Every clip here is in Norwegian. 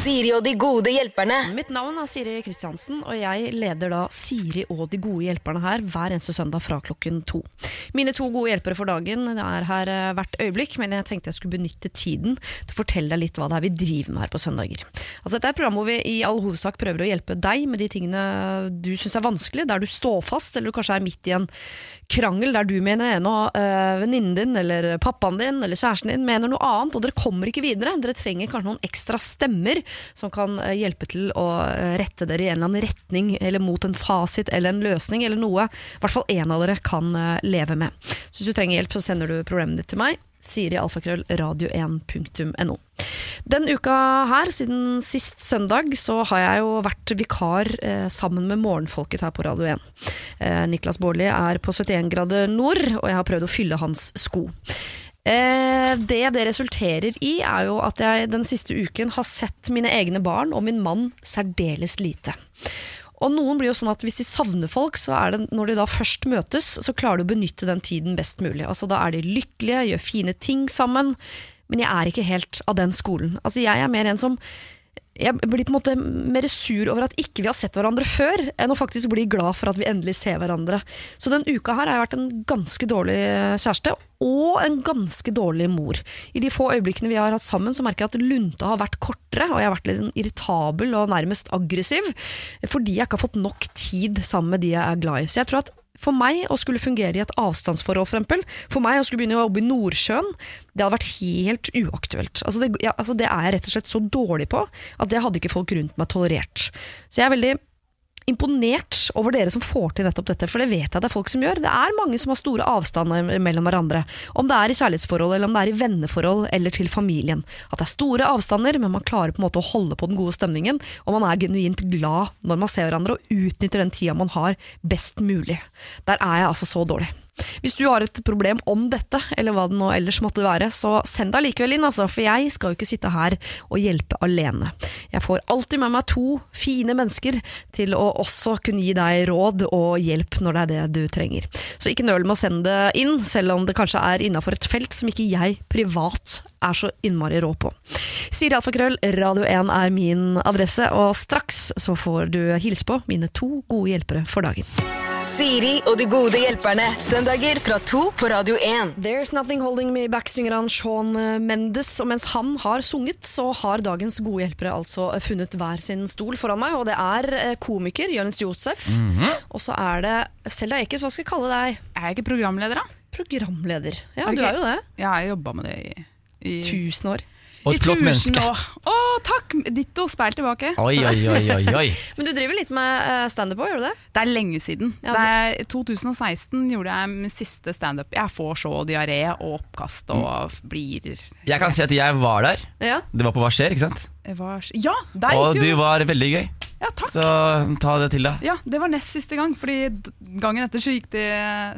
Siri og de gode hjelperne. Mitt navn er Siri Kristiansen, og jeg leder da Siri og de gode hjelperne her hver eneste søndag fra klokken to. Mine to gode hjelpere for dagen er her eh, hvert øyeblikk, men jeg tenkte jeg skulle benytte tiden til å fortelle deg litt hva det er vi driver med her på søndager. Altså, dette er et program hvor vi i all hovedsak prøver å hjelpe deg med de tingene du syns er vanskelig, der du står fast, eller du kanskje er midt i en krangel der du mener ene øh, venninnen din eller pappaen din eller kjæresten din mener noe annet, og dere kommer ikke videre. Dere trenger kanskje noen ekstra stemmer som kan øh, hjelpe til å øh, rette dere i en eller annen retning, eller mot en fasit eller en løsning, eller noe i hvert fall en av dere kan øh, leve med. Så hvis du trenger hjelp, så sender du problemet ditt til meg. Siri alfakrøll radio1.no. Den uka her, siden sist søndag, så har jeg jo vært vikar eh, sammen med morgenfolket her på Radio 1. Eh, Niklas Baarli er på 71 grader nord, og jeg har prøvd å fylle hans sko. Eh, det det resulterer i, er jo at jeg den siste uken har sett mine egne barn og min mann særdeles lite. Og noen blir jo sånn at Hvis de savner folk, så er det når de da først møtes, så klarer de å benytte den tiden best mulig. Altså Da er de lykkelige, gjør fine ting sammen. Men jeg er ikke helt av den skolen. Altså Jeg er mer en som jeg blir på en måte mer sur over at ikke vi har sett hverandre før, enn å faktisk bli glad for at vi endelig ser hverandre. Så den uka her har jeg vært en ganske dårlig kjæreste, og en ganske dårlig mor. I de få øyeblikkene vi har hatt sammen, så merker jeg at lunta har vært kortere, og jeg har vært litt sånn irritabel og nærmest aggressiv, fordi jeg ikke har fått nok tid sammen med de jeg er glad i. Så jeg tror at for meg å skulle fungere i et avstandsforhold, for, eksempel, for meg å skulle begynne å jobbe i Nordsjøen, det hadde vært helt uaktuelt. Altså det, ja, altså det, er jeg rett og slett så dårlig på at det hadde ikke folk rundt meg tolerert. Så jeg er veldig imponert over dere som får til nettopp dette, for det vet jeg det er folk som gjør. Det er mange som har store avstander mellom hverandre. Om det er i kjærlighetsforhold, eller om det er i venneforhold, eller til familien. At det er store avstander, men man klarer på en måte å holde på den gode stemningen, og man er genuint glad når man ser hverandre, og utnytter den tida man har, best mulig. Der er jeg altså så dårlig. Hvis du har et problem om dette, eller hva det nå ellers måtte være, så send deg likevel inn, altså, for jeg skal jo ikke sitte her og hjelpe alene. Jeg får alltid med meg to fine mennesker til å også kunne gi deg råd og hjelp når det er det du trenger. Så ikke nøl med å sende det inn, selv om det kanskje er innafor et felt som ikke jeg privat er så innmari rå på. Siri Alfakrøll, Radio 1 er min adresse, og straks så får du hilse på mine to gode hjelpere for dagen. Siri og de gode hjelperne. Søndager fra to på Radio 1. There's Nothing Holding Me Back synger han Sean Mendes. Og mens han har sunget, så har dagens gode hjelpere altså funnet hver sin stol foran meg. Og det er eh, komiker Jonis Josef. Og så er det Selda Ekiz. Hva skal jeg kalle deg? Er jeg ikke programleder, da? Programleder. Ja, Er du er jo det. Ja, jeg jobba med det i, i Tusen år. Og i et flott menneske. år. Å, takk! Ditto. Speil tilbake. Oi, oi, oi, oi, oi. Men du driver litt med eh, standup òg, gjør du det? Det er lenge siden. Ja, det er 2016 gjorde jeg min siste standup. Jeg får så diaré og oppkast og blir Jeg kan si at jeg var der. Ja. Det var på Hva skjer, ikke sant? Var, Ja, der Og du var veldig gøy. Ja, takk. Så ta det til deg. Ja, Det var nest siste gang, Fordi gangen etter så gikk det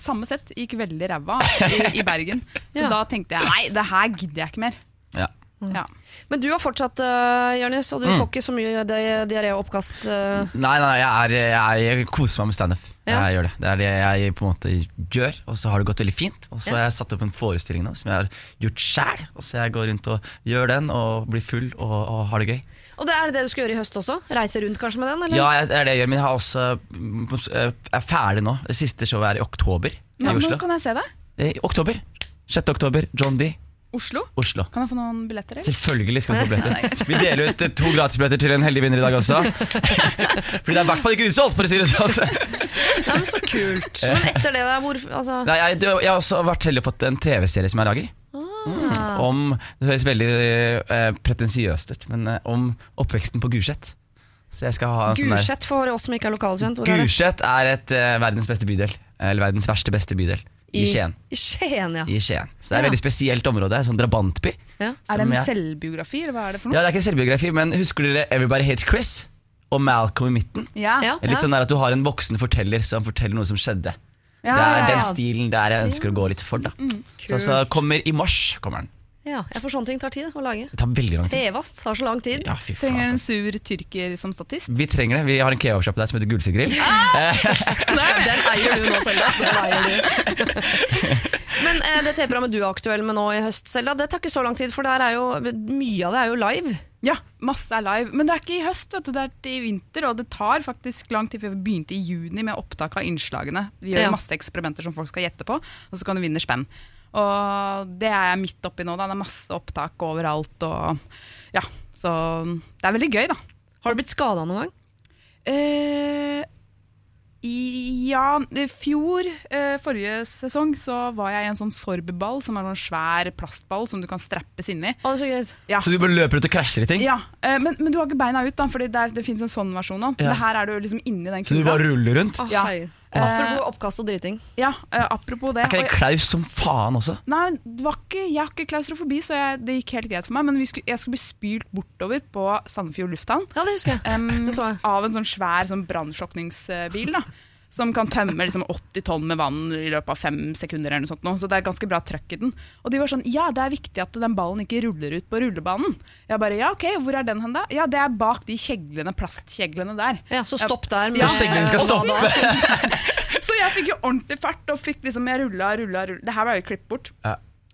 samme sett. Gikk veldig ræva i, i Bergen. Så Ja. da tenkte jeg nei, det her gidder jeg ikke mer. Ja. Ja. Men du har fortsatt, uh, Jonis, og du Mm. får ikke så mye di- diaré og oppkast. Uh. Nei, nei, jeg, er, jeg, jeg koser meg med standup. Ja. Jeg gjør det. Det er det jeg på en måte gjør, og så har det gått veldig fint. Og så Ja. har jeg satt opp en forestilling nå som jeg har gjort sjæl. Så jeg går rundt og gjør den og blir full og, og har det gøy. Og det er det du skal gjøre i høst også? Reise rundt kanskje med den? Eller? Ja, det er det jeg gjør, men jeg har også mm, jeg er ferdig nå. Det siste showet er i oktober i Oslo. nå kan jeg se deg. I oktober. 6. oktober. John D. Oslo. Oslo. Kan jeg få noen billetter? eller? Selvfølgelig skal du få billetter. Vi deler ut eh, to gratisbilletter til en heldig vinner i dag også. Fordi det er i hvert fall ikke utsolgt, for å si det sånn. Nei, men Så kult. Men etter det, da? Hvor, altså, Nei, jeg, jeg har også vært heldig og fått en TV-serie som jeg lager. ah. Om, Det høres veldig eh, pretensiøst ut, men eh, om oppveksten på Gulset. Så jeg sånn Gulset for oss som ikke er lokalkjent. Gulset er er et eh, verdens beste bydel. Eller verdens verste beste bydel. I Skien. I Skien, ja. I Skien. Så det er et Ja. veldig spesielt område. Sånn drabantby. ja. Er det en jeg- selvbiografi, eller hva er det for noe? Ja, Det er ikke en selvbiografi, men husker dere Everybody Hates Chris? Og Malcolm i midten? Ja. Ja. Litt sånn der at Du har en voksen forteller som forteller noe som skjedde. Ja, det er ja, den stilen der jeg ønsker å gå litt for. da Så, så kommer I mars kommer den. Ja, for sånne ting tar tid å lage. Det tar veldig lang tid. TV-ast tar så lang tid. Ja, fy faen. Trenger en sur tyrker som statist. Vi trenger det. Vi har en kebabsjappe der som heter Gullsiggrill. Den eier du nå, Selda. Den eier du. Men eh, det TV-programmet du er aktuell med nå i høst, Selda, det tar ikke så lang tid, for der er jo, mye av det er jo live. Ja, masse er live. Men det er ikke i høst, vet du. Det er i vinter, og det tar faktisk lang tid før vi begynte i juni med opptak av innslagene. Vi gjør Ja. masse eksperimenter som folk skal gjette på, og så kan du vinne spenn. Og det er jeg midt oppi nå. Da. Det er masse opptak overalt. Og ja, så det er veldig gøy, da. Har du blitt skada noen gang? Eh, i, ja, i fjor, eh, forrige sesong, så var jeg i en sånn sorbeball, som er en sånn svær plastball som du kan strappes inni. Oh, så. Ja. Så du bare løper ut og krasjer i ting? Ja, eh, men, men du har ikke beina ut, da, for det, det finnes en sånn versjon òg. Ja. Det her er du liksom inni den Så du bare ruller rundt? Oh, Ja. Eh, Apropos oppkast og driting. Ja, eh, apropos det. Er ikke det klaus som faen også? Nei, det var ikke, jeg har ikke klaustrofobi, så jeg, det gikk helt greit for meg. Men vi skulle, jeg skulle bli spylt bortover på Sandefjord lufthavn. Ja, det husker jeg. em, Det så jeg. av en sånn svær sånn brannslukningsbil. da, Som kan tømme liksom 80 tonn med vann i løpet av fem sekunder. eller noe sånt nå, Så det er ganske bra trøkk i den. Og de var sånn Ja, det er viktig at den ballen ikke ruller ut på rullebanen. Jeg bare Ja, ok, hvor er den hen da? Ja, det er bak de kjeglene, plastkjeglene der. Ja, så stopp der. Med, Ja, skjeglene skal stoppe. Så jeg fikk jo ordentlig fart, og fikk liksom, jeg rulla, rulla, rulla. Det her var jo klippet bort. Ja.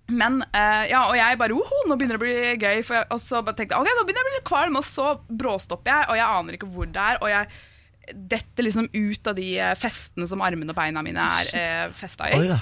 Men, uh, ja, og jeg bare Oho, nå begynner det å bli gøy. For jeg, og så bare tenkte jeg ok, nå begynner jeg å bli kvalm, og så bråstopper jeg, og jeg aner ikke hvor det er. Og jeg detter liksom ut av de eh, festene som armene og beina mine er eh, festa i. Oh, ja.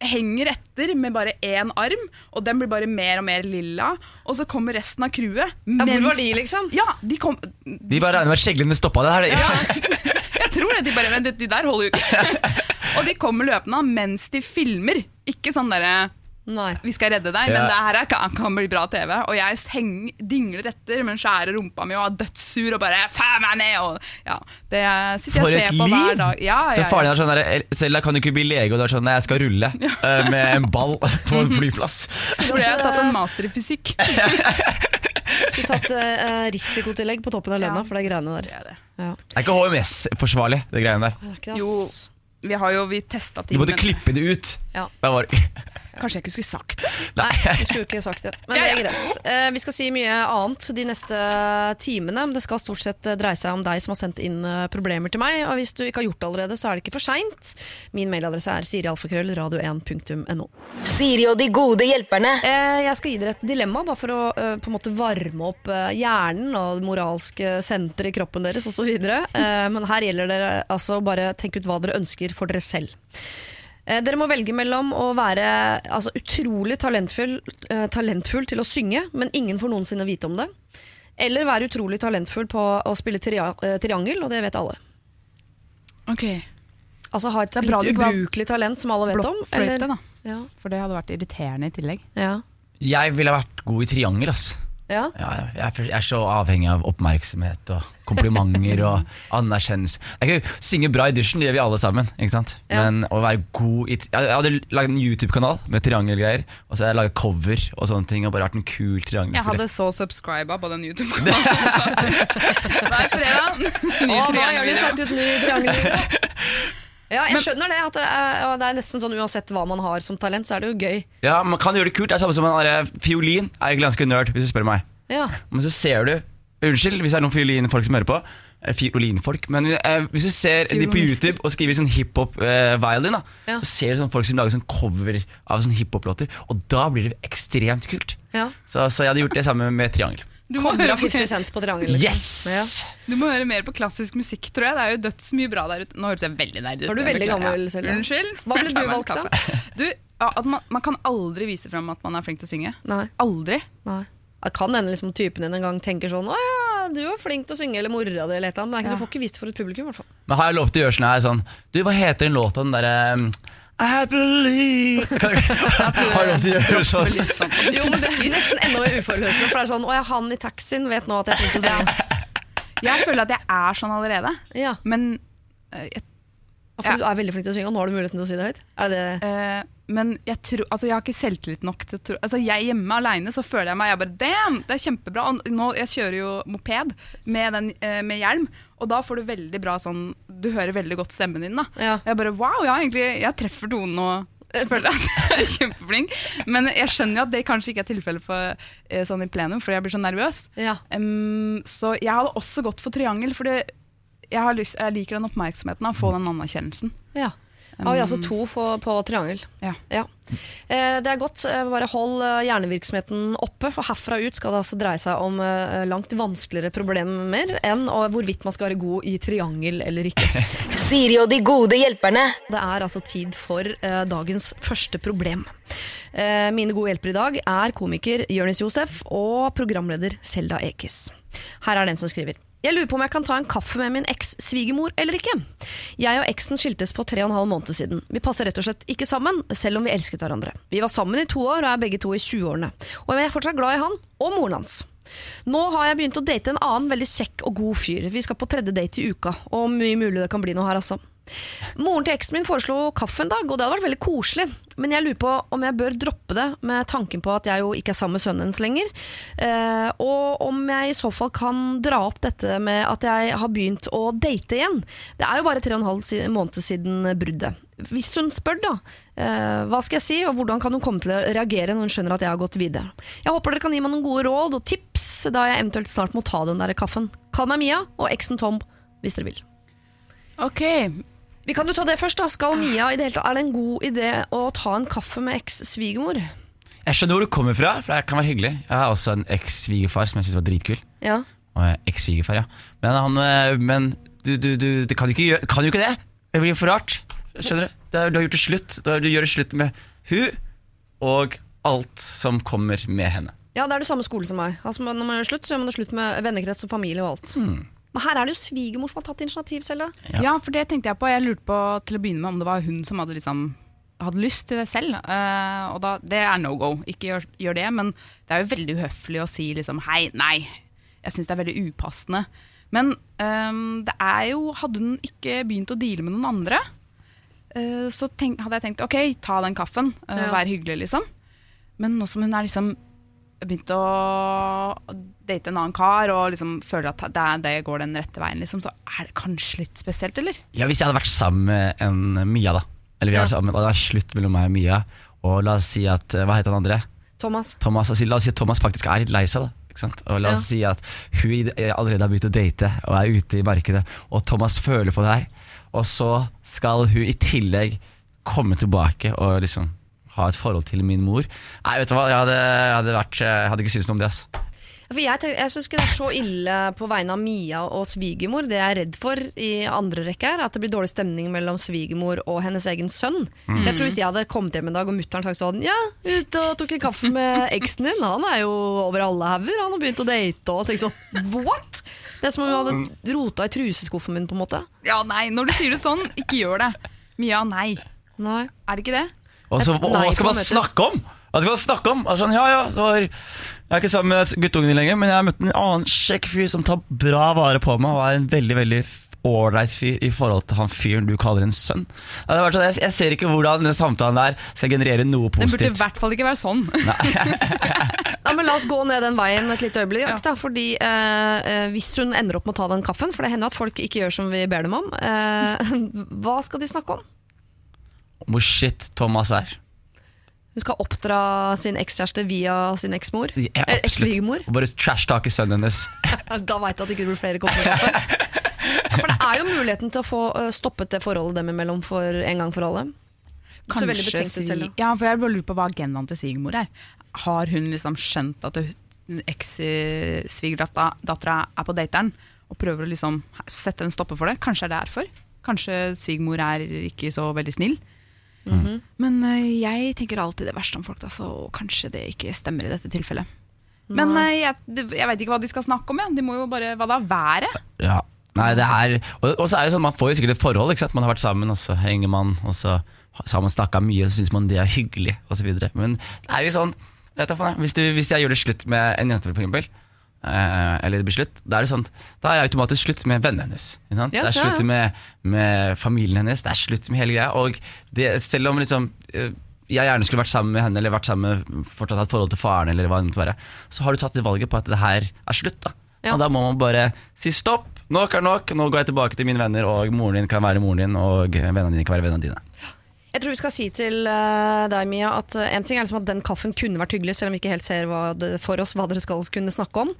Henger etter med bare én arm, og den blir bare mer og mer lilla. Og så kommer resten av crewet. Ja, hvor var de, liksom? Ja, de kom De bare regner med at skjeglene stoppa det her. ja, jeg tror det. De bare Men de, de der holder jo ikke. og de kommer løpende mens de filmer. Ikke sånn derre Nei. vi skal redde deg, Ja. men det her er, kan, kan bli bra TV. Og jeg heng, dingler etter med den skjære rumpa mi og er dødssur og bare Faen meg ned! Og, ja, det sitter For jeg og ser på hver liv! dag. Ja, Så ja, faren din er sånn der, Selda kan du ikke bli lege, og du er sånn Nei, jeg skal rulle eh, med en ball på en flyplass. Fordi jeg har tatt en master i fysikk. Skulle tatt uh, risikotillegg på toppen av lønna Ja. for de greiene der. Det er det. Ja. Det er ikke HMS-forsvarlig, det greiene der. Det er ikke det, Jo, vi har jo vi testa Du Vi måtte men klippe det ut. Ja. Det var kanskje jeg ikke skulle sagt det? Nei, du skulle ikke sagt det. Men det er greit. Eh, vi skal si mye annet de neste timene. Det skal stort sett eh, dreie seg om deg som har sendt inn eh, problemer til meg. Og hvis du ikke har gjort det allerede, så er det ikke for seint. Min mailadresse er sirialfakrøll.radio1.no. Siri og de gode hjelperne. Eh, jeg skal gi dere et dilemma, bare for å på en måte varme opp hjernen og det moralske senteret i kroppen deres osv. Eh, men her gjelder det altså bare tenk ut hva dere ønsker for dere selv. Eh, dere må velge mellom å være altså, utrolig talentfull, eh, talentfull til å synge, men ingen får noensinne vite om det. Eller være utrolig talentfull på å spille tri eh, triangel, og det vet alle. Ok, Altså ha et bra litt ubrukelig talent som alle vet om. Eller? da. Ja, For det hadde vært irriterende i tillegg. ja, Jeg ville vært god i triangel, ass. Ja. Ja, jeg, er- så avhengig av oppmerksomhet og komplimenter og anerkjennelse. Jeg kan synge bra i dusjen, det gjør vi alle sammen. Ikke sant? Ja. Men å være god i Jeg hadde lagd en YouTube-kanal med triangelgreier. Og så hadde jeg laget cover og sånne ting og bare vært en kul Jeg hadde så subscriba på den YouTube-kanalen. Hver fredag. Ny Å, nå har vi satt ut ny triangel. Ja, jeg skjønner det. Det, er, det er nesten sånn Uansett hva man har som talent, så er det jo gøy. Ja, Man kan gjøre det kult. Det er samme som en der fiolin. Er egentlig ganske nerd, hvis du spør meg. Ja, Men så ser du Unnskyld hvis det er noen fiolinfolk som hører på. Eh, Fiolinfolk Men eh, hvis du ser de på YouTube og skriver sånn hiphop-violin, da Ja. så ser du sånn folk som lager sånn cover av sånn hiphop-låter, og da blir det ekstremt kult. ja. Så, så jeg hadde gjort det samme med triangel. Høre, 50 Cent på triangel. liksom. Yes! du må høre mer på klassisk musikk, tror jeg. Det er jo dødsmye bra der ute. Nå høres jeg veldig nerd ut. Var du veldig gammel, Ja. Selja? Unnskyld. Hva ville du valgt, da? Du, ja, at man, man kan aldri vise fram at man er flink til å synge. Nei. Aldri. nei. Det kan hende liksom, typen din en gang tenker sånn Å ja, du var flink til å synge, eller mora di, eller et eller annet. Men Ja. Du får ikke vist det for et publikum, i hvert fall. Men har jeg lov til å gjøre sånn her sånn Du, hva heter den låta, den derre um, I believe Har du å gjøre sånn? Jo, men Det blir nesten enda mer uforløsende. For det er sånn Å ja, han i taxien vet nå at jeg er sånn. Jeg føler at jeg er sånn allerede, Ja, men eh, jeg For du er veldig flink til å synge, og nå har du muligheten til å si det høyt. Er det Eh, men jeg, tror, altså jeg har ikke selvtillit nok til å tro altså Jeg hjemme alene så føler jeg meg jeg bare, Damn, det er kjempebra. Og nå, jeg kjører jo moped med, den, eh, med hjelm, og da får du veldig bra sånn Du hører veldig godt stemmen din. da Ja. Jeg bare wow, ja, egentlig, jeg treffer tonen og Jeg føler jeg er kjempeflink. Men jeg skjønner jo at det kanskje ikke er tilfellet for eh, sånn i plenum, fordi jeg blir så nervøs. Ja. Um, så jeg hadde også gått for triangel, fordi jeg, har lyst, jeg liker den oppmerksomheten å få den anerkjennelsen. Ja. Vi altså to for, på triangel. Ja. Eh, det er godt. Eh, Bare hold eh, hjernevirksomheten oppe, for herfra ut skal det altså dreie seg om eh, langt vanskeligere problemer enn hvorvidt man skal være god i triangel eller ikke. Siri og de gode hjelperne. Det er altså tid for eh, dagens første problem. Eh, mine gode hjelpere i dag er komiker Jonis Josef og programleder Selda Ekiz. Her er den som skriver. Jeg lurer på om jeg kan ta en kaffe med min eks-svigermor eller ikke. Jeg og eksen skiltes for tre og en halv måned siden. Vi passer rett og slett ikke sammen, selv om vi elsket hverandre. Vi var sammen i to år og er begge to i 20-årene. Og jeg er fortsatt glad i han og moren hans. Nå har jeg begynt å date en annen veldig kjekk og god fyr. Vi skal på tredje date i uka, og mye mulig det kan bli noe her, altså. Moren til eksen min foreslo kaffe en dag, og det hadde vært veldig koselig. Men jeg lurer på om jeg bør droppe det, med tanken på at jeg jo ikke er sammen med sønnen hennes lenger. Eh, og om jeg i så fall kan dra opp dette med at jeg har begynt å date igjen. Det er jo bare tre og en halv måned siden bruddet. Hvis hun spør, da, eh, hva skal jeg si, og hvordan kan hun komme til å reagere når hun skjønner at jeg har gått videre? Jeg håper dere kan gi meg noen gode råd og tips da jeg eventuelt snart må ta den der kaffen. Kall meg Mia, og eksen Tom, hvis dere vil. Ok, Vi kan jo ta det først da. Skal Mia i det hele tatt, Er det en god idé å ta en kaffe med eks-svigermor? Jeg skjønner hvor du kommer fra, for det kan være hyggelig. Jeg har også en eks-svigerfar som jeg syns var dritkul. Ja. Og jeg eks-svigerfar, ja. Men, han, eh, men du, du, du det kan, jo ikke kan jo ikke det! Det blir for rart. Skjønner du? Du har gjort det slutt. Du, gjør det slutt med hun og alt som kommer med henne. ja, det er det samme skole som meg. Altså, når man gjør slutt, så gjør man det slutt med vennekrets og familie og alt. Men her er det jo svigermor som har tatt initiativ, Selda. Ja. Ja. for det tenkte jeg på. Jeg lurte på til å begynne med om det var hun som hadde, liksom, hadde lyst til det selv. Uh, og da, det er no go. Ikke gjør, gjør det. Men det er jo veldig uhøflig å si liksom hei, nei. Jeg syns det er veldig upassende. Men um, det er jo Hadde hun ikke begynt å deale med noen andre, uh, så tenk, hadde jeg tenkt ok, ta den kaffen, uh, Ja. vær hyggelig, liksom. Men nå som hun er liksom begynt å date en annen kar og liksom føler at det, er- det går den rette veien, liksom, så er det kanskje litt spesielt, eller? Ja, Hvis jeg hadde vært sammen med en Mia, da. Eller vi Ja. sammen, det vært slutt mellom meg og Mia. Og la oss si at eh, Hva heter han andre? Thomas. Thomas. Si- La oss si at Thomas faktisk er litt lei seg. da ikke sant? Og La oss si at hun eh, allerede har begynt å date og er ute i markedet, og Thomas føler på det her. Og så skal hun i tillegg komme tilbake og liksom ha et forhold til min mor. Nei, vet du hva, jeg hadde, jeg hadde, vært, jeg hadde ikke syntes noe om det. ass. For jeg, tenk- jeg syns ikke det er så ille på vegne av Mia og svigermor. Det jeg er redd for i andre rekke, er at det blir dårlig stemning mellom svigermor og hennes egen sønn. For Jeg tror Hvis jeg hadde kommet hjem en dag og mutter'n sagt sånn Ja, ute og tok en kaffe med eksen din. Han er jo over alle hauger. Han har begynt å date og tenkt sånn What?! Det er som om hun hadde rota i truseskuffen min, på en måte. Ja, nei, når du sier det sånn, ikke gjør det. Mia, nei. Nei. Er det ikke det? Og så, og hva skal man snakke om? Hva skal man snakke om? Sånn, ja, ja, det var, jeg er ikke sammen med guttungen din lenger, men jeg har møtt en annen kjekk fyr som tar bra vare på meg og er en veldig veldig ålreit fyr i forhold til han fyren du kaller en sønn. Det har vært sånn, jeg, jeg ser ikke hvordan den samtalen der skal generere noe positivt. Den burde i hvert fall ikke være sånn. Ja, men La oss gå ned den veien et lite øyeblikk. Da, fordi eh, eh, Hvis hun ender opp med å ta den kaffen, for det hender at folk ikke gjør som vi ber dem om, eh, hva skal de snakke om? Hvor shit Thomas er. Hun skal oppdra sin ekskjæreste via sin eksmor? Ja. Eks-svigermor? Og bare trash-take sønnen hennes. Da veit du at det ikke blir flere kopper For det er jo muligheten til å få stoppet det forholdet dem imellom for en gang for alle. Kanskje ser veldig betenkt ut selv. svi- Ja, for jeg bare lurer på hva agendaen til svigermor er. Har hun liksom skjønt at det- eks-svigerdattera er på dateren, og prøver å liksom sette en stopper for det? Kanskje er det derfor? Kanskje svigermor er ikke så veldig snill? Mhm. Men øh, jeg tenker alltid det verste om folk, da, så kanskje det ikke stemmer i dette tilfellet. Men øh, jeg, jeg vet ikke hva de skal snakke om. Ja. De må jo bare, Hva da? Været? Ja. Nei, det er Og, og så er det sånn, man får jo sikkert et forhold. Ikke sant? Man har vært sammen, og så henger man, og så så har man snakka mye, og så syns man det er hyggelig, osv. Men det er jo sånn vet du hvis, du, hvis jeg gjør det slutt med en jente, for eksempel, eh, eller det blir slutt, da er det sånn Da er det automatisk slutt med vennene hennes. Ja, det er slutt ja. med, med familien hennes, det er slutt med hele greia. Og det, selv om liksom eh, jeg gjerne skulle vært sammen med henne, eller vært sammen med, fortsatt hatt forhold til faren, eller hva det måtte være, så har du tatt det valget på at det her er slutt. da Ja. Og da må man bare si stopp, nok er nok, nå går jeg tilbake til mine venner, og moren din kan være moren din, og vennene dine kan være vennene dine. Jeg tror vi skal si til eh, deg, Mia, at eh, en ting er liksom at den kaffen kunne vært hyggelig, selv om vi ikke helt ser hva det, for oss hva dere skal kunne snakke om.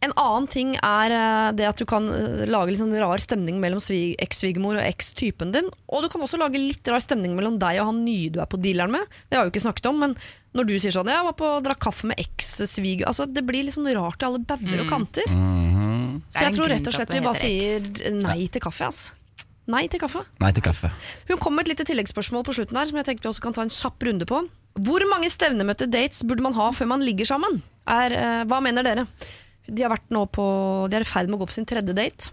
En annen ting er eh, det at du kan lage litt sånn rar stemning mellom eks-svigermor og eks-typen din. Og du kan også lage litt rar stemning mellom deg og han nye du er på dealeren med. Det har vi ikke snakket om, men når du sier sånn 'jeg var på å dra kaffe med eks-sviger' altså, Det blir litt sånn rart i alle bauger og kanter. Mm. Så -hmm. Så jeg tror rett og slett vi bare sier nei til kaffe. ass. Nei til kaffe. Nei til kaffe. Hun kom med et lite tilleggsspørsmål på slutten her, som jeg tenkte vi også kan ta en kjapp runde på. Hvor mange stevnemøtte dates burde man ha før man ligger sammen? Er, eh, hva mener dere? De har vært nå på De er i ferd med å gå på sin tredje date.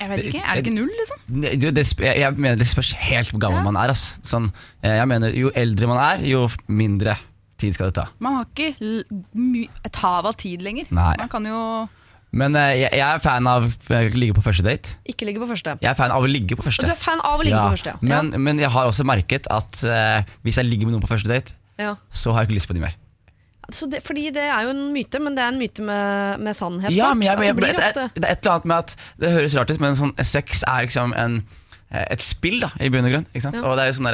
Jeg vet ikke, Er det ikke null, liksom? Det, det, jeg mener det spørs helt hvor gammel Ja. man er. ass. Sånn, eh, jeg mener Jo eldre man er, jo mindre tid skal det ta. Man har ikke l my et hav av tid lenger. Nei. Man kan jo Men eh, jeg, jeg er fan av å ligge på første date. Ikke ligge på første. Jeg er fan av å ligge på Og første. du er fan av å ligge Ja, på første, ja. Men, men jeg har også merket at uh, hvis jeg ligger med noen på første date, ja. så har jeg ikke lyst på dem mer. Så det, fordi det er jo en myte, men det er en myte med, med sannhet. Ja, men jeg, jeg, det det, er, et eller annet med at Det høres rart ut, men sånn, sex er liksom en, eh, et spill, da, i bunn og grunn. Ja. Og det er jo sånn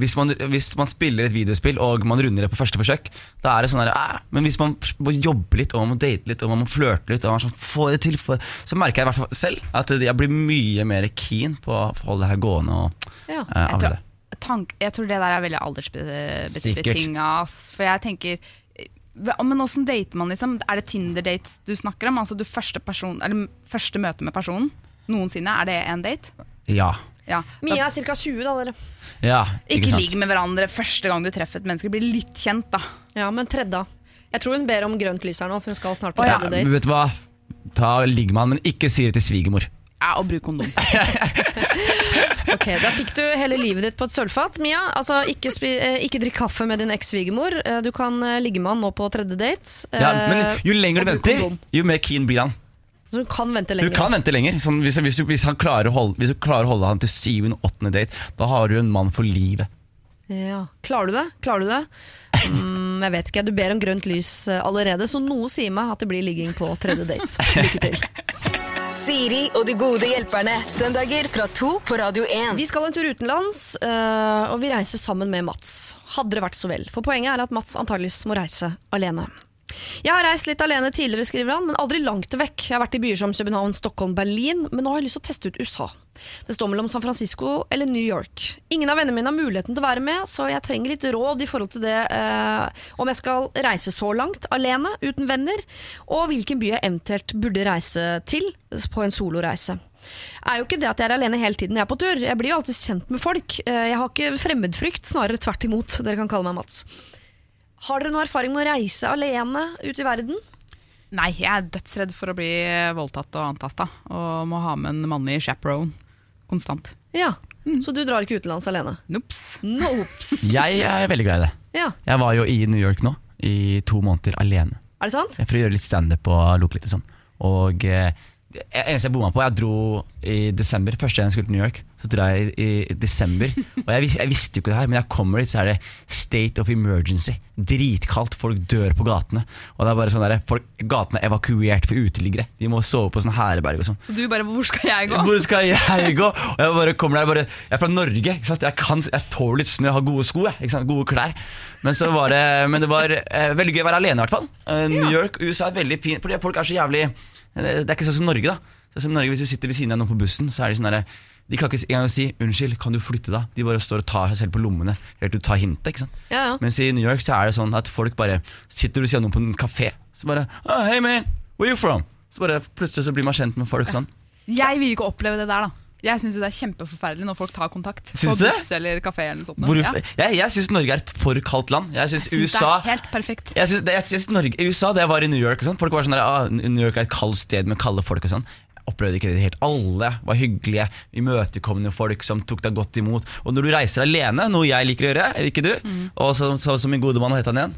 hvis, man, hvis man spiller et videospill og man runder det på første forsøk, da er det sånn derre «Æ», Men hvis man må jobbe litt, og man må date litt, og man må flørte litt, og man sånn, få det til, for, så merker jeg i hvert fall selv at jeg blir mye mer keen på å holde det her gående. Og, ja. eh, jeg tror, det. tank, jeg tror det der er veldig aldersbetinga. For jeg tenker eh, Men åssen dater man, liksom? Er det Tinder-date du snakker om? Altså du første, person, eller første møte med personen noensinne? Er det en date? Ja. Ja. Mia er ca. 20, da, dere. ja Ikke, ikke sant? ligg med hverandre første gang du treffer et menneske. Bli litt kjent, da. Ja, men tredje. Jeg tror hun ber om grønt lys her nå, for hun skal snart på ja. tredje Men date. vet du hva? Ta Ligg med han, men ikke si det til svigermor. Ja, og bruk kondom. Ok, Da fikk du hele livet ditt på et sølvfat. Mia, altså ikke, spi, eh, ikke drikk kaffe med din eks-svigermor. Eh, Du kan eh, ligge med han nå på tredje date. Ja, Eh, men jo lenger du bruk venter, kondom. jo mer keen blir han. Så hun kan vente Du Hun kan vente lenger. Sånn, hvis, hvis, hvis, han klarer å holde, hvis hun klarer å holde han til syvende og åttende date, da har du en mann for livet. Ja. Klarer du det? Klarer du det? Mm, jeg vet ikke. Du ber om grønt lys eh, allerede, så noe sier meg at det blir ligging på tredje date. Lykke til. Siri og de gode hjelperne. Søndager fra to på Radio 1. Vi skal en tur utenlands, øh, og vi reiser sammen med Mats. Hadde det vært så vel. For poenget er at Mats antageligvis må reise alene. Jeg har reist litt alene tidligere, skriver han, men aldri langt vekk. Jeg har vært i byer som København, Stockholm, Berlin, men nå har jeg lyst til å teste ut USA. Det står mellom San Francisco eller New York. Ingen av vennene mine har muligheten til å være med, så jeg trenger litt råd i forhold til det eh, om jeg skal reise så langt alene, uten venner, og hvilken by jeg eventuelt burde reise til på en soloreise. er jo ikke det at jeg er alene hele tiden jeg er på tur. Jeg blir jo alltid kjent med folk. Eh, Jeg har ikke fremmedfrykt, snarere tvert imot. Dere kan kalle meg Mats. Har dere noe erfaring med å reise alene ut i verden? Nei, jeg er dødsredd for å bli voldtatt og antasta. Og må ha med en mannlig chaperone konstant. Ja. Så du drar ikke utenlands alene? Nops. Nops. Jeg er veldig glad i det. Ja, Jeg var jo i New York nå, i to måneder alene. Er det sant? For å gjøre litt standup og loke litt og sånn. Og eh, eneste jeg bomma på Jeg dro i desember, første gang jeg skulle til New York. Så dro jeg i, i desember. Og jeg, jeg visste jo ikke det her, men jeg kommer dit, så er det state of emergency. Dritkaldt, folk dør på gatene. Og det er bare sånn der, folk, Gatene er evakuert for uteliggere. De må sove på sånn herberg og sånn. Og du bare Hvor skal jeg gå? Hvor skal jeg gå? Og jeg bare kommer der, bare, jeg er fra Norge, ikke sant? Jeg, kan, jeg tåler litt snø, jeg har gode sko, jeg, ikke sant? gode klær. Men, så var det, men det var eh, veldig gøy å være alene, i hvert fall. Eh, New York, USA er veldig fint, fordi folk er så jævlig Det er ikke sånn som Norge, da. Sånn som Norge, Hvis du sitter ved siden av noen på bussen, så er de sånn derre de klarer ikke engang å si 'unnskyld, kan du flytte da?' De bare står og tar seg selv på lommene. Til du tar hintet. ikke sant? Ja, ja. Mens i New York så er det sånn at folk bare sitter ved siden av noen på en kafé, så bare oh, 'Hey man, where you from?' Så bare plutselig så blir man kjent med folk sånn. Jeg vil ikke oppleve det der, da. Jeg syns det er kjempeforferdelig når folk tar kontakt. På buss eller kafé eller sånt. Hvor, Ja. Jeg, jeg syns Norge er et for kaldt land. Jeg syns USA Det er helt perfekt. jeg synes, jeg synes Norge, USA, da jeg var i New York og sånt, Folk var sånn der, ah, New York er et kaldt sted med kalde folk og sånn opplevde ikke det helt Alle var hyggelige, imøtekommende folk Som tok deg godt imot Og når du reiser alene, noe jeg liker å gjøre, ikke du? Mm. Og så, så, som min gode mann, hva heter han igjen?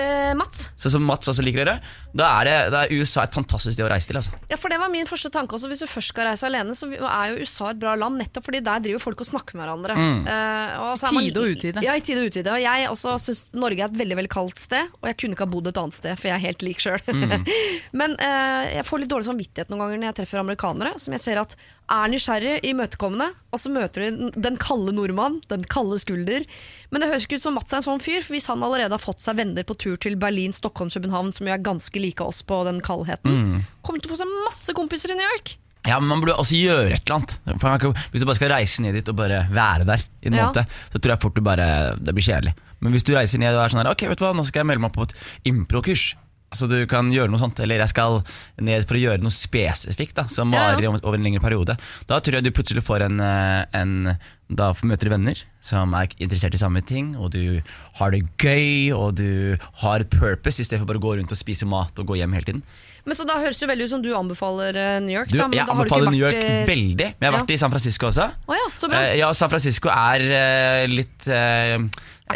Eh, Mats? Så som Mats også liker å gjøre, da er, det, da er USA et fantastisk sted å reise til. Altså. Ja, for det var min første tanke også. Hvis du først skal reise alene, så er jo USA et bra land, nettopp fordi der driver folk og snakker med hverandre. Eh, og så er man- Tide og utide. Ja, i tide og utide. Og jeg også syns Norge er et veldig veldig kaldt sted, og jeg kunne ikke ha bodd et annet sted, for jeg er helt lik sjøl. Men uh, jeg får litt dårlig samvittighet noen ganger når jeg treffer amerikanere som jeg ser at er nysgjerrig, imøtekommende, og så møter de den- den kalde nordmann, den kalde skulder. Men det høres ikke ut som Mats er en sånn fyr, for hvis han allerede har fått seg venner på tur til Berlin, Stockholm, København, som jo er ganske like oss på den kaldheten, kommer til å få seg masse kompiser i New York. Ja, men Man burde også gjøre et eller annet. Hvis du bare skal reise ned dit og bare være der i en Ja. måned, så tror jeg fort du bare, det blir kjedelig. Men hvis du reiser ned og er sånn her, ok, vet du hva, nå skal jeg melde meg på et impro-kurs. Altså Du kan gjøre noe sånt, eller jeg skal ned for å gjøre noe spesifikt da som varer ja. over en lengre periode. Da tror jeg du plutselig får en, eh, en Da møter du venner som er interessert i samme ting, og du har det gøy, og du har et purpose i stedet for bare å gå rundt og spise mat og gå hjem hele tiden. Men så Da høres det veldig ut som du anbefaler eh, New York. Du, da, men jeg anbefaler New York eh, veldig, men jeg har Ja. vært i San Francisco også. Oh, ja, så bra. Eh, ja, San Francisco er eh, litt Er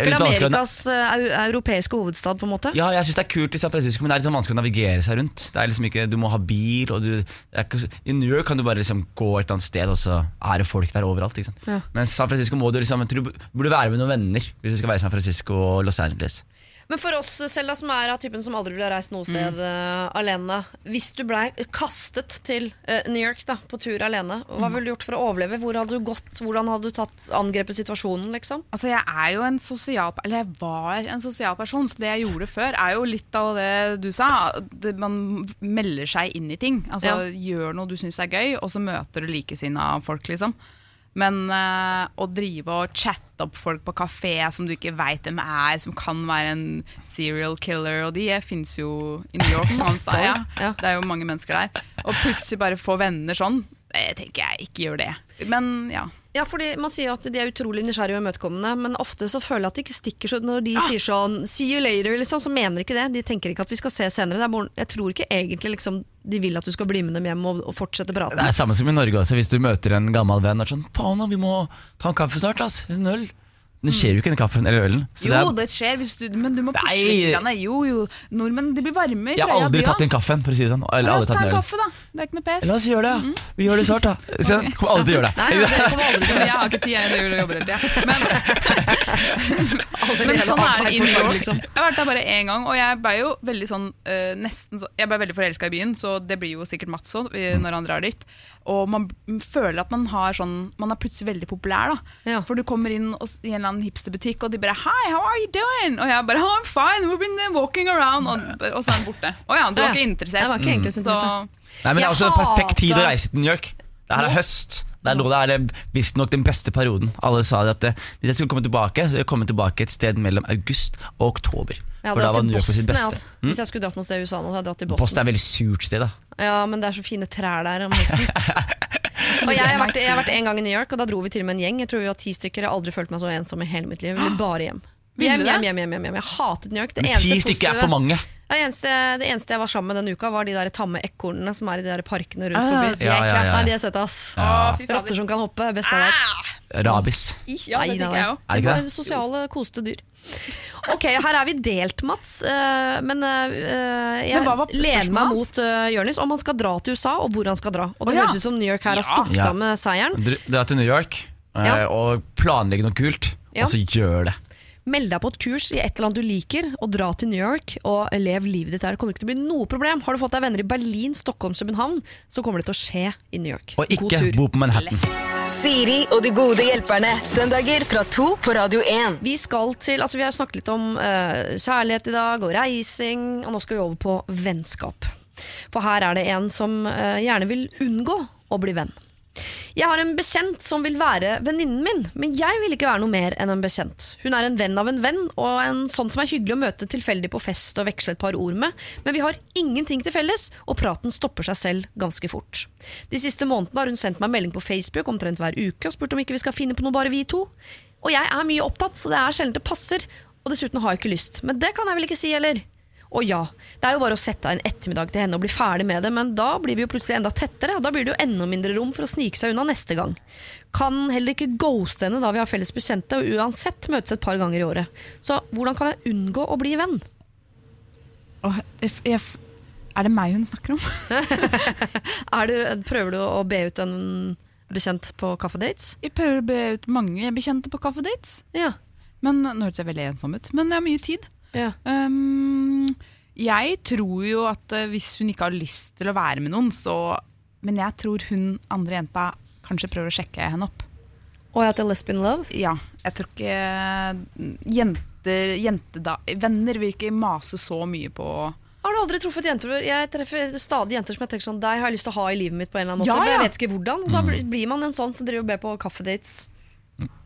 ikke Amerikas europeiske hovedstad, på en måte? Ja, jeg syns det er kult i San Francisco, men det er litt sånn vanskelig å navigere seg rundt. Det er liksom ikke, Du må ha bil, og du, ikke, I New York kan du bare liksom gå et eller annet sted, og så er det folk der overalt. Ikke sant? Ja. Men San Francisco må du liksom du burde være med noen venner hvis du skal være i San Francisco og Los Angeles. Men for oss Selda, som er av typen som aldri ville reist noe sted eh, alene Hvis du blei kastet til uh, New York da, på tur alene, hva ville du gjort for å overleve? Hvor hadde du gått? Hvordan hadde du tatt angrepet situasjonen? liksom? Altså, jeg er jo en sosial Eller jeg var en sosial person, så det jeg gjorde før, er jo litt av det du sa. Det, man melder seg inn i ting. Altså, Gjør noe du syns er gøy, og så møter du likesinna folk, liksom. Men uh, å drive og chatte opp folk på kafé som du ikke veit hvem er, som kan være en serial killer, og de fins jo i New York. Masse, ja. ja. Det er jo mange mennesker der. Og plutselig bare få venner sånn, det tenker jeg ikke gjør det. Men ja. Ja, fordi Man sier jo at de er utrolig nysgjerrige og imøtekommende, men ofte så føler jeg at de ikke stikker så Når de sier sånn 'see you later', liksom, så mener de ikke det. De tenker ikke at vi skal se senere. Det er jeg tror ikke egentlig liksom, de vil at du skal bli med dem hjem og, og fortsette praten. Det er samme som i Norge også, hvis du møter en gammel venn og er sånn Faen, vi må ta en kaffe snart, ass. En øl. Det skjer jo ikke den kaffen eller ølen. Så Jo, det er, det skjer, hvis du, men du må pushe litt. grann. Jo, jo, nordmenn de blir varme i trøya. jeg har aldri tatt den kaffen, for å si det sånn. Eller La oss ta en en kaffe, da. Det er ikke noe pes. La oss gjøre det. ja. Vi gjør det snart, da. Så jeg kommer aldri til å gjøre det. Nei, det kommer aldri Men jeg har ikke tid, jeg jobber hele tida. Men, men sånn er det i New York. liksom. Jeg har vært der bare én gang, og jeg ble jo veldig sånn uh, nesten så, Jeg ble veldig forelska i byen, så det blir jo sikkert Mats òg når han drar dit. Og man føler at man har sånn Man er plutselig veldig populær, da. Ja. For du kommer inn og, i en eller annen hipsterbutikk, og de bare Hi, how are you doing? Og jeg bare oh, I'm fine, we've been walking around. Og, og så er han borte. Å ja, du var ikke interessert. Jeg var ikke egentlig så så interessert, Nei, men Det er også en perfekt tid å reise til New York. Det her er høst. Det er nå det er visstnok den beste perioden. Alle sa det at eh, hvis jeg skulle komme tilbake, så ville jeg komme tilbake et sted mellom august og oktober. Jeg hadde dratt til Boston. Altså. Hvis jeg skulle dratt noe sted i USA nå, hadde jeg dratt til Boston Boston. er veldig surt sted, da. Ja, Men det er så fine trær der om høsten. og jeg har, vært, jeg har vært en gang i New York, og da dro vi til og med en gjeng. Jeg tror vi var ti stykker. Jeg har aldri følt meg så ensom i hele mitt liv. Jeg ville bare hjem. Hjem, hjem, hjem, hjem, hjem, hjem. Jeg hatet New York. Det Men eneste ti stykker er for mange. Det eneste, det eneste jeg var sammen med denne uka, var de der tamme ekornene som er i de der parkene rundt Ah, forbi. de er Ja, ja, ja. Nei, de er søte, ass. Å. Rotter som kan hoppe. Best jeg vet. Rabis. Ja, det Nei, tenker jeg òg. Er det Det var sosiale, koste dyr. Ok, her er vi delt, Mats. eh, Men eh, jeg Men lener meg mot uh, Jonis om han skal dra til USA, og hvor han skal dra. Og det oh, ja. høres ut som New York her har stukket Ja. av med seieren. Dr- Dra til New York eh, Ja. og planlegge noe kult, Ja. og så gjør det. Meld deg på et kurs i et eller annet du liker, og dra til New York og lev livet ditt der. Det kommer ikke til å bli noe problem. Har du fått deg venner i Berlin, Stockholm, København, så kommer det til å skje i New York. Og ikke bo på Manhattan. Siri og de gode hjelperne. Søndager fra to på Radio 1. Vi skal til, altså vi har snakket litt om uh, kjærlighet i dag og reising, og nå skal vi over på vennskap. For her er det en som uh, gjerne vil unngå å bli venn. Jeg har en bekjent som vil være venninnen min, men jeg vil ikke være noe mer enn en bekjent. Hun er en venn av en venn, og en sånn som er hyggelig å møte tilfeldig på fest og veksle et par ord med, men vi har ingenting til felles, og praten stopper seg selv ganske fort. De siste månedene har hun sendt meg melding på Facebook omtrent hver uke og spurt om ikke vi skal finne på noe bare vi to. Og jeg er mye opptatt, så det er sjelden det passer, og dessuten har jeg ikke lyst. Men det kan jeg vel ikke si, eller? Og ja, det er jo bare å sette av en ettermiddag til henne og bli ferdig med det, men da blir vi jo plutselig enda tettere, og da blir det jo enda mindre rom for å snike seg unna neste gang. Kan heller ikke ghoste henne da vi har felles bekjente, og uansett møtes et par ganger i året. Så hvordan kan jeg unngå å bli venn? Oh, if, if, er det meg hun snakker om? Du, prøver du å be ut en bekjent på kaffedates? Jeg prøver å be ut mange bekjente på kaffedates. Ja. Men Nå høres jeg veldig ensom ut, men jeg har mye tid. Ja. Um, jeg tror jo at eh, hvis hun ikke har lyst til å være med noen, så Men jeg tror hun andre jenta kanskje prøver å sjekke henne opp. Og at det er Lesbian Love. Ja, jeg tror ikke mm, jenter, jenteda, Venner vil ikke mase så mye på Har du aldri truffet jenter? Jeg treffer stadig jenter som jeg tenker sånn Deg har jeg lyst til å ha i livet mitt på en eller annen måte. Ja, Men jeg vet ikke hvordan. Og da blir- blir man en sånn som driver og ber på kaffedates.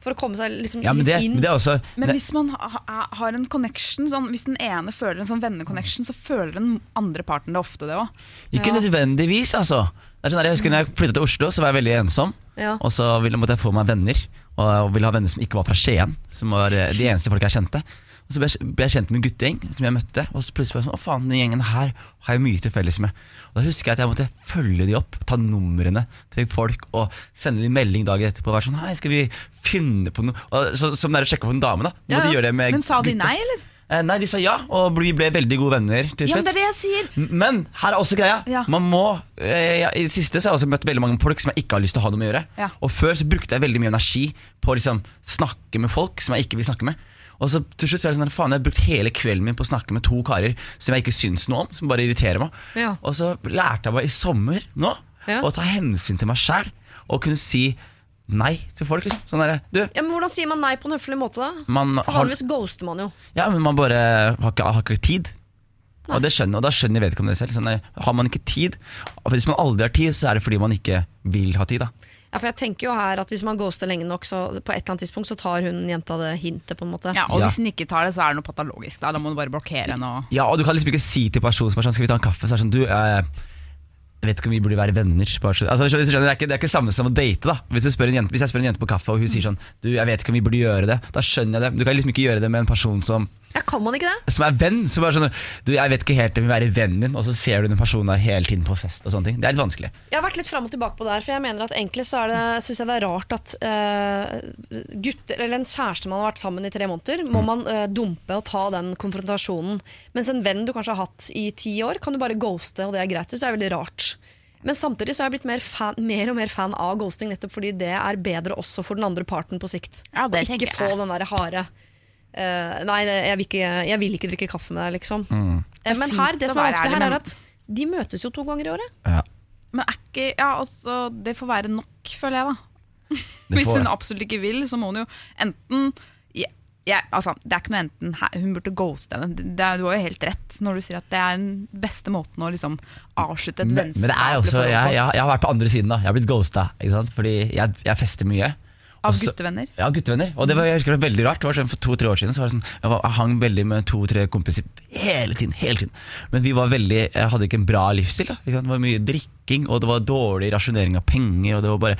For å komme seg liksom Ja, men det, inn. men det er også Men det, hvis man ha, ha- har en connection sånn, Hvis den ene føler en sånn venneconnection, så føler den andre parten det ofte, det òg. Ikke Ja. nødvendigvis, altså. Det er sånn jeg husker når jeg flyttet til Oslo, så var jeg veldig ensom. Ja. Og så ville, måtte jeg få meg venner, og og ville ha venner som ikke var fra Skien. Som var eh, de eneste folk jeg kjente. Og så ble jeg, ble jeg kjent med en guttegjeng som jeg møtte, og så plutselig var jeg sånn Å, faen, den gjengen her har jeg mye til felles med. Og Da husker jeg at jeg måtte følge de opp, ta numrene til folk og sende de melding dagen etterpå. Og være sånn Hei, skal vi finne på noe? Og så, som det er å sjekke på en dame, da. Ja, ja. med Men sa de nei, eller? Eh, nei, de sa ja, og vi ble veldig gode venner til Ja, men det er det jeg sier! Men her er også greia. Ja. Man må, eh, I det siste så har jeg også møtt veldig mange folk som jeg ikke har lyst til å ha noe med å gjøre. Ja. Og Før så brukte jeg veldig mye energi på å liksom, snakke med folk som jeg ikke vil snakke med. Og så til slutt så er det sånn faen, jeg har brukt hele kvelden min på å snakke med to karer som jeg ikke syns noe om, som bare irriterer meg. Ja. Og så lærte jeg meg i sommer nå Ja. å ta hensyn til meg sjæl og kunne si nei til folk. liksom Sånn der, du, Ja, men Hvordan sier man nei på en høflig måte, da? man For Vanligvis ghoster man jo. ja, men man bare har ikke, har ikke tid. Og, det skjønner, og da skjønner vedkommende det selv. Sånn, nei, har man ikke tid Hvis man aldri har tid, så er det fordi man ikke vil ha tid. da Ja, for jeg tenker jo her at Hvis man ghoster lenge nok, så på et eller annet tidspunkt så tar hun jenta det hintet. på en måte Ja, og Ja. hvis hun ikke tar det, så er det noe patologisk. Da, da må du bare blokkere henne. Og... Ja, og Du kan liksom ikke si til personen som er sånn Skal vi ta en kaffe? Så er det sånn Du, eh, jeg vet ikke om vi burde være venner. Bare så, altså, hvis du skjønner, det, er ikke, det er ikke samme som å date. da hvis, du spør en jente, hvis jeg spør en jente på kaffe, og hun sier sånn Du, jeg vet ikke om vi burde gjøre det. Da skjønner jeg det. Du kan liksom ikke gjøre det med en person som Ja, Kan man ikke det? som er venn. Som bare sånn Du, jeg vet ikke helt om vi vil være vennen din, og så ser du den personen der hele tiden på fest og sånne ting. Det er litt vanskelig. Jeg har vært litt fram og tilbake på det her, for jeg mener at egentlig så er det, synes jeg det er rart at uh, gutter, eller en kjæreste man har vært sammen i tre måneder, må man uh, dumpe og ta den konfrontasjonen. Mens en venn du kanskje har hatt i ti år, kan du bare ghoste, og det er greit. Det er veldig rart. Men samtidig så har jeg blitt mer, fan, mer og mer fan av ghosting, nettopp fordi det er bedre også for den andre parten på sikt. Ja, det og ikke få jeg. den derre harde eh, Nei, jeg, vil ikke, jeg vil ikke drikke kaffe med deg, liksom. Eh, Men her, det som er vanskelig her, er at de møtes jo to ganger i året. Ja, Men er ikke Ja, også, det får være nok, føler jeg, da. Hvis hun absolutt ikke vil, så må hun jo enten ja, altså, Det er ikke noe enten Hun burde ghoste henne. Er, du har jo helt rett når du sier at det er den beste måten å liksom avslutte et men, men det er også, jeg, jeg, jeg har vært på andre siden. da Jeg har blitt ghosta. Ikke sant? Fordi jeg, jeg fester mye. Av Og så- guttevenner. Ja, guttevenner. Og det var, jeg husker det var veldig rart. Det var sånn For to-tre år siden så var det sånn, jeg, var, jeg hang veldig med to-tre kompiser hele tiden. hele tiden Men vi var veldig, jeg hadde ikke en bra livsstil. Da? Det var mye drikking, og det var dårlig rasjonering av penger. Og det var bare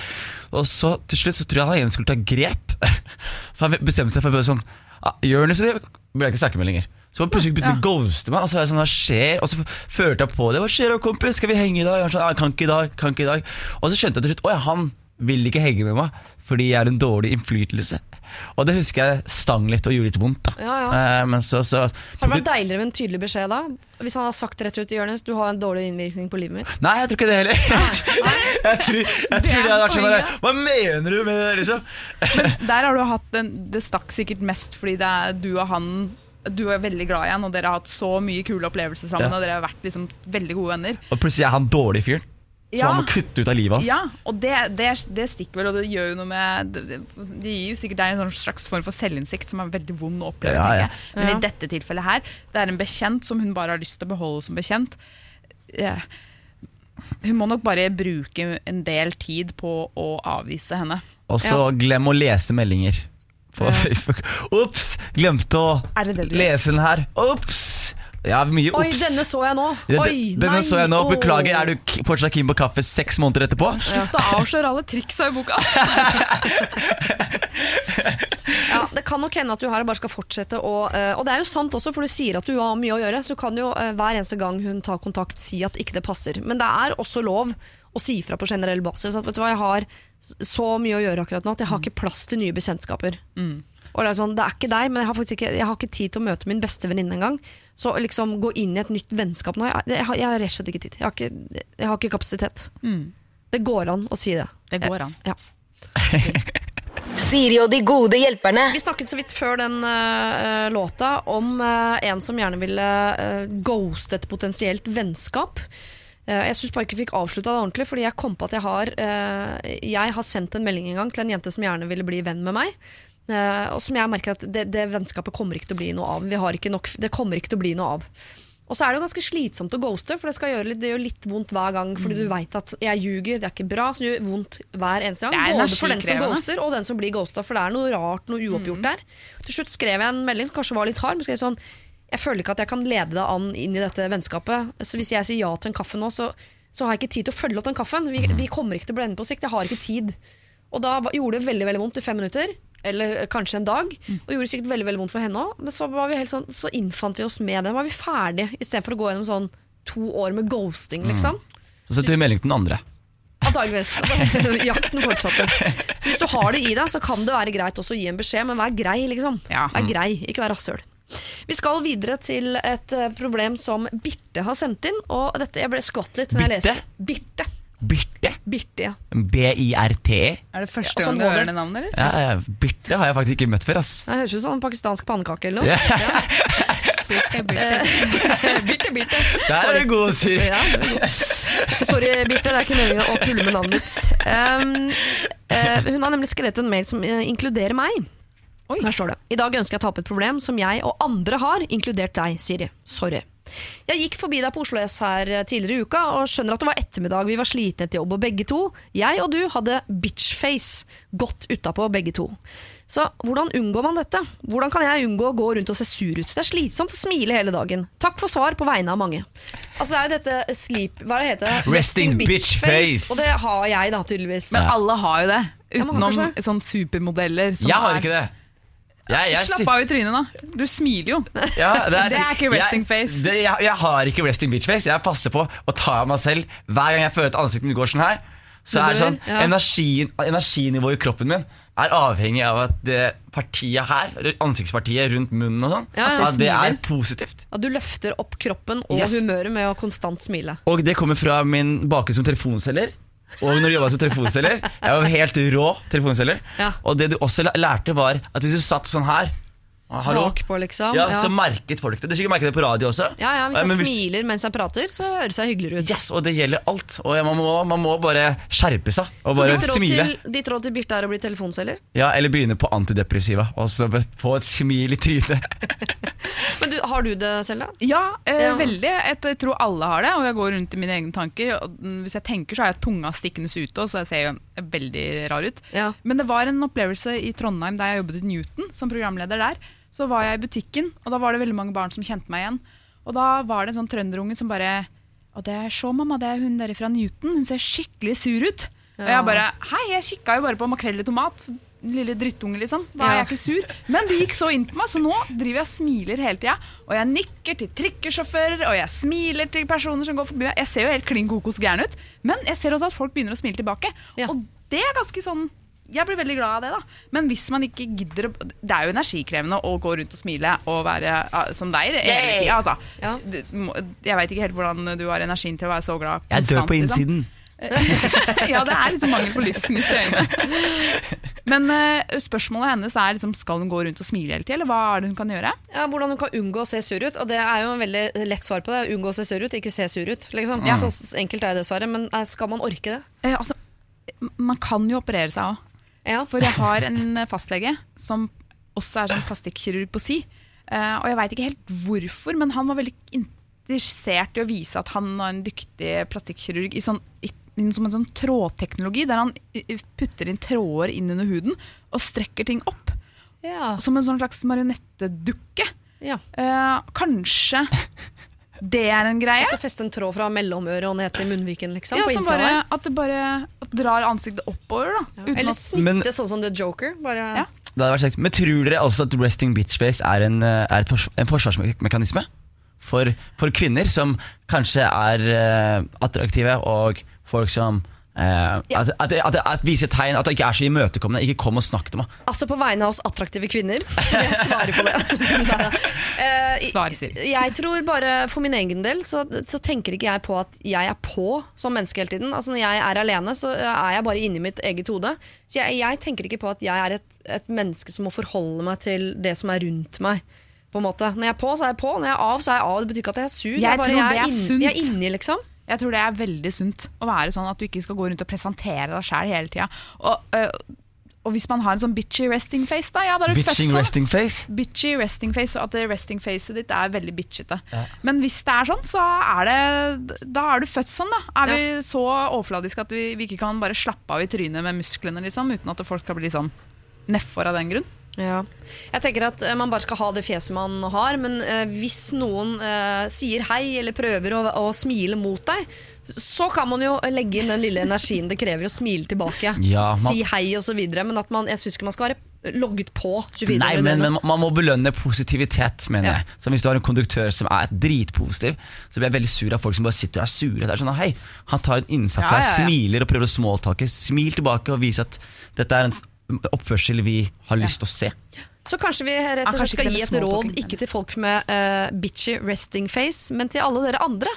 Og så til slutt så tror jeg han skulle ta grep. Så han bestemte seg for å bare sånn ah, Jonis, det vil jeg ikke snakke med lenger. Så han plutselig begynte å ghoste meg. Og så var jeg sånn, hva skjer? Og så følte jeg på det. Hva skjer da, kompis? Skal vi henge i dag? Var sånn, ah, kan ikke i dag, kan ikke i dag. Og så skjønte jeg til slutt ja, han vil ikke henge med meg fordi jeg er en dårlig innflytelse. Og det husker jeg stang litt og gjorde litt vondt. da Ja, ja. Eh, Men så, så Har det vært deiligere med en tydelig beskjed da? Hvis han har sagt rett ut i Jonis, du har en dårlig innvirkning på livet mitt. Nei, jeg tror ikke det heller. jeg tror, jeg tror det hadde vært sånn bare, Hva mener du med det? liksom? Der har du hatt en, Det stakk sikkert mest fordi det er du og han Du er veldig glad i han, og dere har hatt så mye kule opplevelser sammen. Ja. Og dere har vært liksom veldig gode venner. Og plutselig er han dårlig fyren. Så han må kutte ut av livet hans. Ja, og det, det, det stikker vel, og det gjør jo noe med Det, det gir jo sikkert deg en sånn slags form for selvinnsikt som er veldig vond å oppleve. Ja, ja. Men i dette tilfellet her, det er en bekjent som hun bare har lyst til å beholde som bekjent. Eh, Hun må nok bare bruke en del tid på å avvise henne. Og så glem å lese meldinger på Ja. Facebook. Ops! Glemte å det det lese den her. Ops! Ja, mye ops. Oi, denne så jeg nå! Oi, denne nei, så jeg nå. Beklager, er du fortsatt keen på kaffe seks måneder etterpå? Slutt å avsløre alle triksa i boka! Ja, Det kan nok hende at du her bare skal fortsette å eh, Og det er jo sant også, for du sier at du har mye å gjøre. Så kan jo eh, hver eneste gang hun tar kontakt, si at ikke det passer. Men det er også lov å si fra på generell basis. At vet du hva, jeg har så mye å gjøre akkurat nå at jeg har ikke plass til nye bekjentskaper. Og det er sånn, det er ikke deg, men jeg har faktisk ikke, jeg har ikke tid til å møte min beste venninne engang. Så liksom gå inn i et nytt vennskap nå, jeg, jeg, har, jeg har rett og slett ikke tid. Jeg har ikke, jeg har ikke kapasitet. Det går an å si det. Det går an. Ja. Siri og de gode hjelperne. Vi snakket så vidt før den uh, låta om uh, en som gjerne ville uh, ghoste et potensielt vennskap. Jeg syns bare ikke fikk avslutta det ordentlig, fordi jeg kom på at jeg har Jeg har sendt en melding en gang til en jente som gjerne ville bli venn med meg. Eh, og som jeg merker at det, det vennskapet kommer ikke til å bli noe av. Vi har ikke nok, det kommer ikke til å bli noe av. Og så er det jo ganske slitsomt å ghoste, for det, skal gjøre det gjør litt vondt hver gang. Fordi du veit at jeg ljuger, det er ikke bra. Så det gjør vondt hver eneste gang. Både for den som ghoster, og den som blir ghosta. For det er noe rart, noe uoppgjort der. Til slutt skrev jeg en melding som kanskje var litt hard. Men skrev sånn Jeg føler ikke at jeg kan lede deg an inn i dette vennskapet. Så hvis jeg sier ja til en kaffe nå, så, så har jeg ikke tid til å følge opp den kaffen. Vi, vi kommer ikke til å bli enige på sikt. Jeg har ikke tid. Og da gjorde det veldig veldig vondt i fem minutter. Eller kanskje en dag. Og gjorde sikkert veldig veldig vondt for henne òg. Men så, var vi helt sånn, så innfant vi oss med det. Var vi ferdige istedenfor å gå gjennom sånn to år med ghosting, liksom. Så setter vi melding til den andre. Antageligvis. Jakten fortsatte. Så hvis du har det i deg, så kan det være greit også å gi en beskjed, men vær grei, liksom. Ja. Vær grei, ikke vær rasshøl. Vi skal videre til et eh, problem som Birte har sendt inn. Og dette, jeg ble skvatt litt når jeg leser. Birte. Birte. Birte, ja. B-I-R-T-E. Er det første gang du var hører det. navnet, eller? Ja, ja, Birte har jeg faktisk ikke møtt før. ass Det høres ut som en pakistansk pannekake eller noe. Ja. Birte, Birte, Birte. Der er du god, Siri. Ja. Sorry, Birte, det er ikke meningen å tulle med navnet ditt. Um, uh, hun har nemlig skrevet en mail som eh, inkluderer meg. Her står det. I dag ønsker jeg å ta opp et problem som jeg og andre har, inkludert deg, Siri. Sorry. Jeg gikk forbi deg på Oslo S her tidligere i uka og skjønner at det var ettermiddag. Vi var slitne etter jobb, og begge to, jeg og du, hadde bitchface godt utapå begge to. Så hvordan unngår man dette? Hvordan kan jeg unngå å gå rundt og se sur ut? Det er slitsomt å smile hele dagen. Takk for svar på vegne av mange. Altså Det er jo dette sleep... Hva det heter det? Resting bitch. Og det har jeg da, tydeligvis. Men alle har jo det. Utenom sånn supermodeller. som Jeg har er- ikke det. Jeg, jeg, Slapp av i trynet, da. Du smiler jo. Ja, Det er ikke resting jeg, face. Det, jeg, jeg har ikke resting bitch face. Jeg passer på å ta av meg selv hver gang jeg føler at ansiktet mitt går sånn her. Så Det er det sånn, ja. energien, Energinivået i kroppen min er avhengig av at det partiet her, ansiktspartiet rundt munnen og sånn, Ja, ja. at det er positivt. At du løfter opp kroppen og Yes. humøret med å konstant smile. Og det kommer fra min bakgrunn som telefonselger. Og når du jobba som telefonselger. Jeg var helt rå telefonselger. Ja. Og det du også lærte, var at hvis du satt sånn her Hallo? Bakpå, liksom. Ja, Ja. Så merket folk det. Du sikkert merket det på radio også. Ja, ja, Hvis Eh, jeg men smiler mens jeg prater, så høres jeg hyggeligere ut. Yes, og det gjelder alt. Og man må, man må bare skjerpe seg og Så bare smile. til, ditt råd til Birte er å bli telefonselger? Ja, Eller begynne på antidepressiva, og så få et smil i trynet. Men du, Har du det selv, da? Ja, eh, Ja. veldig. Jeg, tror alle har det, og jeg går rundt i mine egne tanker. Og hvis jeg tenker, så har jeg tunga stikkende ute, og så jeg ser jo veldig rar ut. Ja. Men det var en opplevelse i Trondheim der jeg jobbet i Newton som programleder der. Så var jeg i butikken, og da var det veldig mange barn som kjente meg igjen. Og da var det en sånn trønderunge som bare Og det er så, mamma, det er hun der fra Newton. Hun ser skikkelig sur ut. Og jeg bare Hei, jeg kikka jo bare på makrell i tomat. Lille drittunge, liksom. Da er Ja. jeg ikke sur. Men det gikk så inn på meg, så nå driver jeg og smiler hele tida. Og jeg nikker til trikkesjåfører, og jeg smiler til personer som går forbi meg. Jeg ser jo helt klin kokos gæren ut, men jeg ser også at folk begynner å smile tilbake. Ja. Og det er ganske sånn jeg blir veldig glad av det, da. Men hvis man ikke gidder å Det er jo energikrevende å gå rundt og smile og være som deg hele tida, altså. Ja. Jeg veit ikke helt hvordan du har energien til å være så glad Jeg dør konstant, på liksom. innsiden. ja, det er litt mangel på livsgnist i øynene. Men uh, spørsmålet hennes er liksom, skal hun gå rundt og smile hele tida, eller hva er det hun kan gjøre? Ja, Hvordan hun kan unngå å se sur ut. Og det er jo en veldig lett svar på det. Unngå å se sur ut, ikke se sur ut. Liksom. Ja. Så enkelt er det svaret. Men eh, skal man orke det? Eh, altså, man kan jo operere seg òg. Ja. For jeg har en fastlege som også er sånn plastikkirurg på si. Uh, og jeg veit ikke helt hvorfor, men han var veldig interessert i å vise at han var en dyktig plastikkirurg i sånn, i, som en sånn trådteknologi, der han putter inn tråder inn under huden og strekker ting opp. Ja. Som en sånn slags marionettedukke. ja. Uh, kanskje det er en greie? Jeg skal feste en tråd fra mellomøret og ned til munnviken. Liksom, Ja, på som innsida bare, der. at det bare at drar ansiktet oppover. Da, Ja. uten Eller snitte Men- sånn som The Joker. Bare, Ja. Det hadde vært kjekt. Men tror dere også at resting bitch face er en, eh, er et fors en forsvarsmekanisme? For, for kvinner som kanskje er uh, attraktive, og folk som Eh, at, at, at, at Vise tegn, at det ikke er så imøtekommende. Ikke kom og snakk til meg. Altså på vegne av oss attraktive kvinner, så vil jeg svare på det. Eh, Svar, Siri. jeg tror bare For min egen del så, så tenker ikke jeg på at jeg er på som menneske hele tiden. Altså Når jeg er alene, så er jeg bare inni mitt eget hode. Så jeg, jeg tenker ikke på at jeg er et, et menneske som må forholde meg til det som er rundt meg. På en måte Når jeg er på, så er jeg på. Når jeg er av, så er jeg av. Det betyr ikke at jeg er sur. Jeg bare, tror jeg det er inn- sunt. Jeg er inni, liksom. Jeg tror det er veldig sunt å være sånn at du ikke skal gå rundt og presentere deg sjæl hele tida. Og, øh, og hvis man har en sånn bitchy resting face, da, ja, da er du født Bitching sånn. resting face. Bitchy resting face, og at resting facet ditt er veldig bitchete. Men hvis det er sånn, så er det Da er du født sånn, da. Er vi så overfladiske at vi, vi ikke kan bare slappe av i trynet med musklene, liksom, uten at folk skal bli sånn nedfor av den grunn? Ja. Jeg tenker at eh, man bare skal ha det fjeset man har, men eh, hvis noen eh, sier hei eller prøver å, å smile mot deg, så kan man jo legge inn den lille energien det krever å smile tilbake. Ja, man- Si hei og så videre, men at man, jeg syns ikke man skal være logget på 24 Nei, men, men man må belønne positivitet, mener Ja. jeg. Så Hvis du har en konduktør som er dritpositiv, så blir jeg veldig sur av folk som bare sitter og er sure. Det er sånn, hei, Han tar en innsats Ja, ja, ja. smiler og prøver å smalltalke. Smil tilbake og vis at dette er en oppførsel vi har lyst til å se. Så kanskje vi rett og slett skal gi et råd ikke til folk med uh, bitchy resting face, men til alle dere andre.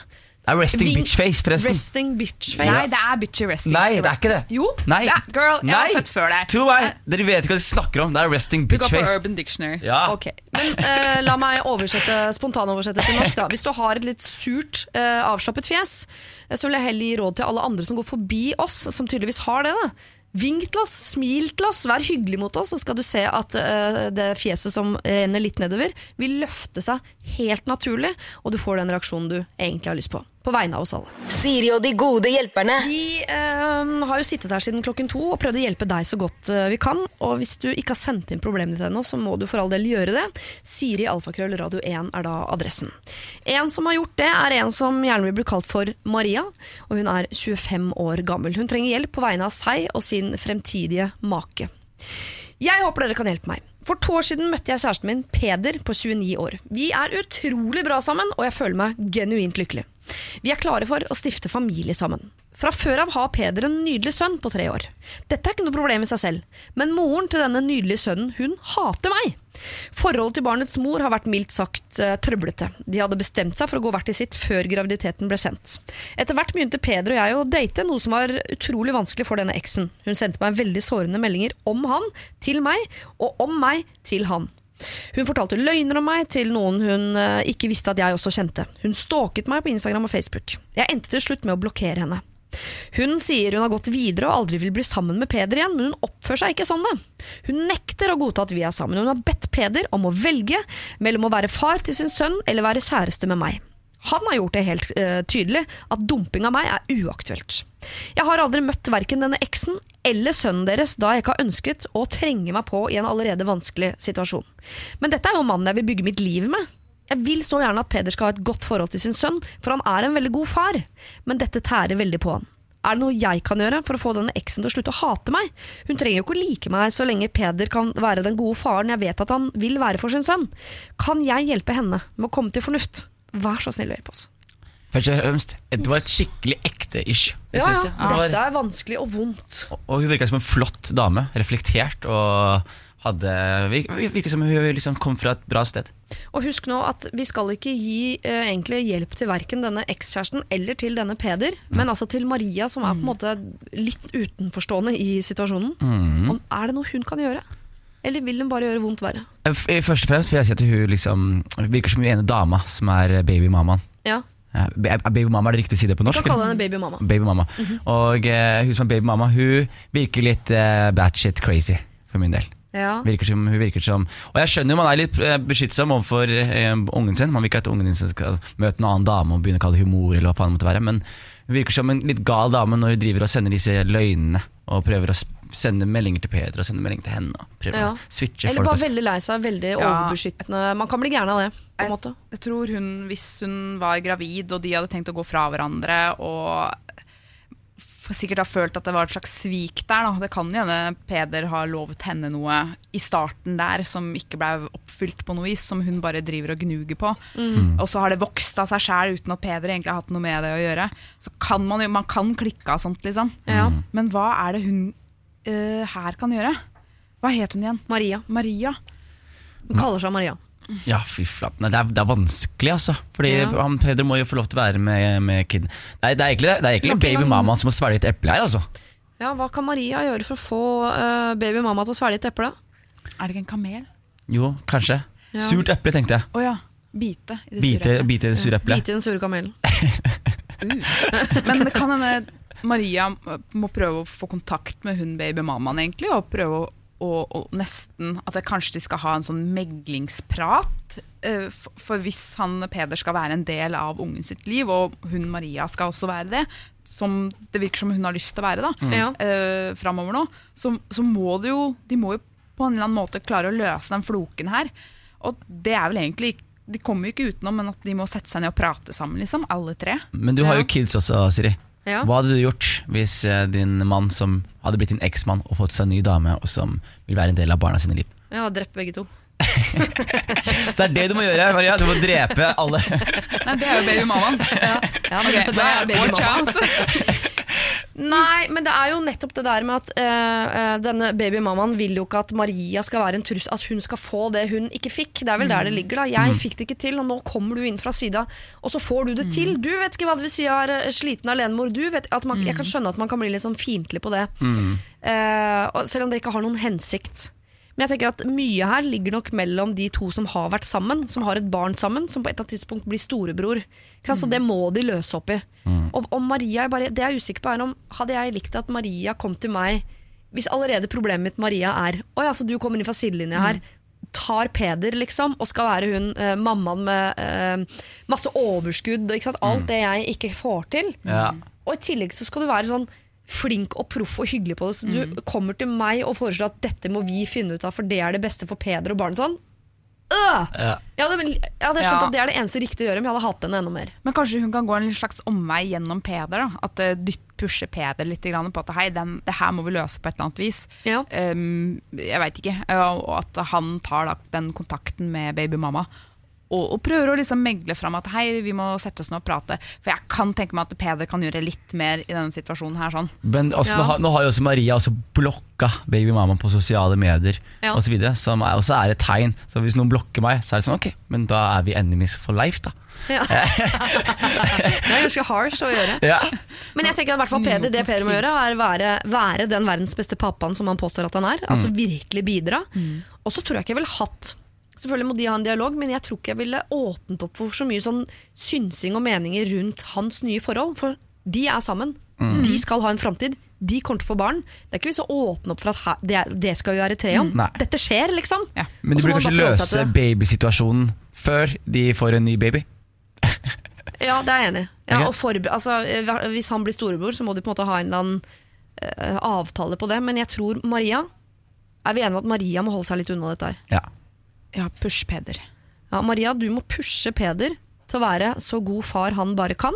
Det er resting Ving- bitch face, forresten. Resting bitch face. Nei, det er bitchy resting. Nei, det er ikke det. Jo, Nei. det er, girl, jeg Nei. var født før deg. Tro meg, dere vet ikke hva de snakker om. Det er resting Du går på face. Urban Dictionary. Ja. Okay. men uh, La meg oversette, spontanoversette til norsk. da Hvis du har et litt surt, uh, avslappet fjes, eh, så vil jeg heller gi råd til alle andre som går forbi oss, som tydeligvis har det. da Vink til oss, smil til oss, vær hyggelig mot oss, så skal du se at uh, det fjeset som renner litt nedover, vil løfte seg helt naturlig, og du får den reaksjonen du egentlig har lyst på. På vegne av oss alle. Siri og de gode hjelperne. Vi eh, har jo sittet her siden klokken to og prøvd å hjelpe deg så godt eh, vi kan. Og hvis du ikke har sendt inn problemet ditt ennå, så må du for all del gjøre det. Siri Alfakrøll Radio 1 er da adressen. En som har gjort det, er en som gjerne vil bli kalt for Maria. Og hun er 25 år gammel. Hun trenger hjelp på vegne av seg og sin fremtidige make. Jeg håper dere kan hjelpe meg. For to år siden møtte jeg kjæresten min, Peder, på 29 år. Vi er utrolig bra sammen, og jeg føler meg genuint lykkelig. Vi er klare for å stifte familie sammen. Fra før av har Peder en nydelig sønn på tre år. Dette er ikke noe problem i seg selv, men moren til denne nydelige sønnen, hun hater meg. Forholdet til barnets mor har vært mildt sagt eh, trøblete. De hadde bestemt seg for å gå hvert til sitt før graviditeten ble kjent. Etter hvert begynte Peder og jeg å date, noe som var utrolig vanskelig for denne eksen. Hun sendte meg veldig sårende meldinger om han til meg, og om meg til han. Hun fortalte løgner om meg til noen hun eh, ikke visste at jeg også kjente. Hun stalket meg på Instagram og Facebook. Jeg endte til slutt med å blokkere henne. Hun sier hun har gått videre og aldri vil bli sammen med Peder igjen, men hun oppfører seg ikke sånn. det. Hun nekter å godta at vi er sammen. Hun har bedt Peder om å velge mellom å være far til sin sønn eller være kjæreste med meg. Han har gjort det helt uh, tydelig at dumping av meg er uaktuelt. Jeg har aldri møtt verken denne eksen eller sønnen deres da jeg ikke har ønsket å trenge meg på i en allerede vanskelig situasjon. Men dette er jo mannen jeg vil bygge mitt liv med. Jeg vil så gjerne at Peder skal ha et godt forhold til sin sønn, for han er en veldig god far. Men dette tærer veldig på han. Er det noe jeg kan gjøre for å få denne eksen til å slutte å hate meg? Hun trenger jo ikke å like meg så lenge Peder kan være den gode faren jeg vet at han vil være for sin sønn. Kan jeg hjelpe henne med å komme til fornuft? Vær så snill å hjelpe oss. Først og fremst, det var et skikkelig ekte ish. Ja, ja. var- Dette er vanskelig og vondt. Og hun virka som en flott dame. Reflektert og hadde Virker som hun liksom kom fra et bra sted. Og husk nå at vi skal ikke gi uh, egentlig hjelp til verken denne ekskjæresten eller til denne Peder, men altså til Maria, som er på en måte litt utenforstående i situasjonen. Om, er det noe hun kan gjøre? Eller vil hun bare gjøre vondt verre? Eh, Først og fremst vil jeg si at hun liksom virker som hun ene dama som er babymammaen. Ja, Ja, Babymamma, er det riktig å si det på norsk? Vi kan kalle henne babymamma. Babymamma. Og uh, hun som er babymamma, hun virker litt uh, batshit crazy, for min del. Ja. Virker som, hun virker som Og jeg skjønner jo man er litt eh, beskyttsom overfor uh, ungen sin. Man vil ikke at ungen sin skal møte en annen dame og begynne å kalle det humor, eller hva faen det måtte være. Men hun virker som en litt gal dame når hun driver og sender disse løgnene. Og prøver å sende meldinger til Peder og sende meldinger til henne. Ja. å switche Eller bare altså. veldig lei seg, veldig Ja. overbeskyttende. Man kan bli gæren av det, på måte. Jeg tror hun, hvis hun var gravid og de hadde tenkt å gå fra hverandre og sikkert har følt at det var et slags svik der. Da. Det kan hende Peder har lovet henne noe i starten der som ikke ble oppfylt på noe vis, som hun bare driver og gnuger på. Og så har det vokst av seg sjæl uten at Peder egentlig har hatt noe med det å gjøre. Så kan man jo man kan klikke av sånt, liksom. Ja. Men hva er det hun eh, her kan gjøre? Hva het hun igjen? Maria. Maria. Hun kaller seg Maria. Ja, fy flate. Det, er- det er vanskelig, altså. Fordi Ja. han, Peder må jo få lov til å være med, med kiden. Nei, det er egentlig, det er egentlig baby mamaen som må svelge et eple her, altså. Ja, Hva kan Maria gjøre for å få uh, babymamma til å svelge et eple? Er det ikke en kamel? Jo, kanskje. Ja. Surt eple, tenkte jeg. Å ja. Bite i det sure eplet. bite i det sure eplet. Bite i den sure kamelen. Men det kan hende Maria må prøve å få kontakt med hun babymammaen, egentlig, og prøve å, og, og nesten At kanskje de skal ha en sånn meglingsprat. eh, For, for hvis han Peder skal være en del av ungen sitt liv, og hun Maria skal også være det, som det virker som hun har lyst til å være da, mm. uh, framover nå, så, så må det jo De må jo på en eller annen måte klare å løse den floken her. Og det er vel egentlig De kommer jo ikke utenom, men at de må sette seg ned og prate sammen, liksom. Alle tre. Men du har Ja. jo kids også, Siri. Ja. Hva hadde du gjort hvis eh, din mann som hadde blitt din eksmann og fått seg en ny dame, og som vil være en del av barna sine liv? Ja, drept begge to. Så det er det du må gjøre, Maria. Du må drepe alle. Nei, det er jo babymammaen. Ja, ja okay, det er babymammaen. Nei, men det er jo nettopp det der med at eh, eh, denne babymammaen vil jo ikke at Maria skal være en trussel, at hun skal få det hun ikke fikk. Det er vel der det ligger. da Jeg fikk det ikke til, og nå kommer du inn fra sida, og så får du det til. Du vet ikke hva det vil si å være sliten alenemor. Du vet at man, Jeg kan skjønne at man kan bli litt sånn fiendtlig på det, Mm. Uh, selv om det ikke har noen hensikt. Men jeg tenker at mye her ligger nok mellom de to som har vært sammen, som har et barn sammen, som på et eller annet tidspunkt blir storebror. Så det må de løse opp i. Og, og Maria, jeg bare, det jeg er usikker på er om Hadde jeg likt at Maria kom til meg Hvis allerede problemet mitt Maria er Å ja, så du kommer inn fra sidelinja her. Tar Peder, liksom, og skal være hun eh, mammaen med eh, masse overskudd og alt det jeg ikke får til. Ja. Og i tillegg så skal du være sånn flink og proff og hyggelig på det. Så du kommer til meg og foreslår at dette må vi finne ut av, for det er det beste for Peder og barnet sånn. Øh! Ja. Jeg hadde, jeg hadde skjønt Ja. at det er det eneste riktige å gjøre, men jeg hadde hatt henne enda mer. Men kanskje hun kan gå en slags omvei gjennom Peder? da At uh, pushe pusher Peder litt grann på at hei, den, det her må vi løse på et eller annet vis. Ja. Um, jeg veit ikke. Ja, Og at han tar da den kontakten med babymamma. Og, og prøver å liksom megle fram at hei, vi må sette oss ned og prate. For jeg kan tenke meg at Peder kan gjøre litt mer i denne situasjonen her. sånn Men også, Ja. nå, har, nå har jo også Maria også blokka babymamma på sosiale medier Ja. og så som er, også er et tegn. Så hvis noen blokker meg, så er det sånn ok, men da er vi enemies for life, da. Ja. det er ganske harsh å gjøre. Ja. Men jeg tenker at hvert fall Peder, det Peder må gjøre, er være, være den verdens beste pappaen som han påstår at han er. Altså virkelig bidra. Og så tror jeg ikke jeg ville hatt Selvfølgelig må de ha en dialog, men jeg tror ikke jeg ville åpnet opp for så mye sånn synsing og meninger rundt hans nye forhold. For de er sammen. De skal ha en framtid. De kommer til å få barn. Det er ikke vits å åpne opp for at det, det skal vi være tre om. Nei. Dette skjer, liksom. Ja. Men de burde kanskje løse babysituasjonen før de får en ny baby. Ja, det er jeg enig i. Ja, altså, eh, hvis han blir storebror, så må de på en måte ha en eller annen uh, avtale på det. Men jeg tror Maria Er vi enige om at Maria må holde seg litt unna dette her? Ja. Ja, push Peder. Ja, Maria, du må pushe Peder til å være så god far han bare kan.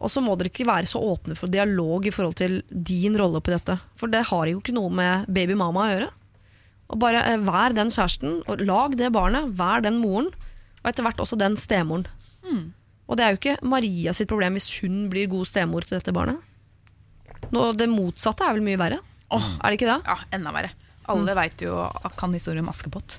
Og så må dere ikke være så åpne for dialog i forhold til din rolle oppi dette. For det har jo ikke noe med babymama å gjøre. Og bare eh, Vær den kjæresten, og lag det barnet. Vær den moren. Og etter hvert også den stemoren. Og det er jo ikke Maria sitt problem hvis hun blir god stemor til dette barnet. Nå, det motsatte er vel mye verre? Oh, Er det ikke det? Ja, enda verre. Alle vet jo kan historien om Askepott.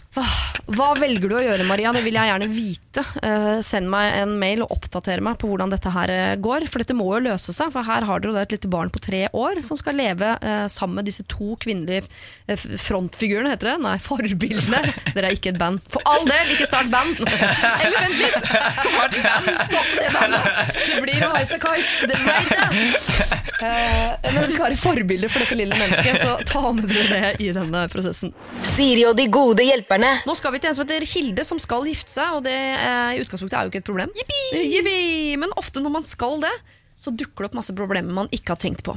Hva velger du å gjøre, Maria? Det vil jeg gjerne vite. Eh, send meg en mail og oppdatere meg på hvordan dette her eh, går. For dette må jo løse seg. For her har dere et lite barn på tre år som skal leve eh, sammen med disse to kvinnelige frontfigurene, heter det? Nei, forbildene. Dere er ikke et band. For all del, ikke start band! Eller vent litt! Start band. Stopp det bandet! Det blir Highas Kites, det vet jeg! Eh, når dere skal være forbilder for dette lille mennesket, så ta med dere det i denne prosessen. Siri og de gode hjelperne. Nå skal vi til en som heter Hilde, som skal gifte seg. Og det eh, i utgangspunktet er jo ikke et problem. Yippee! Men ofte når man skal det, så dukker det opp masse problemer man ikke har tenkt på.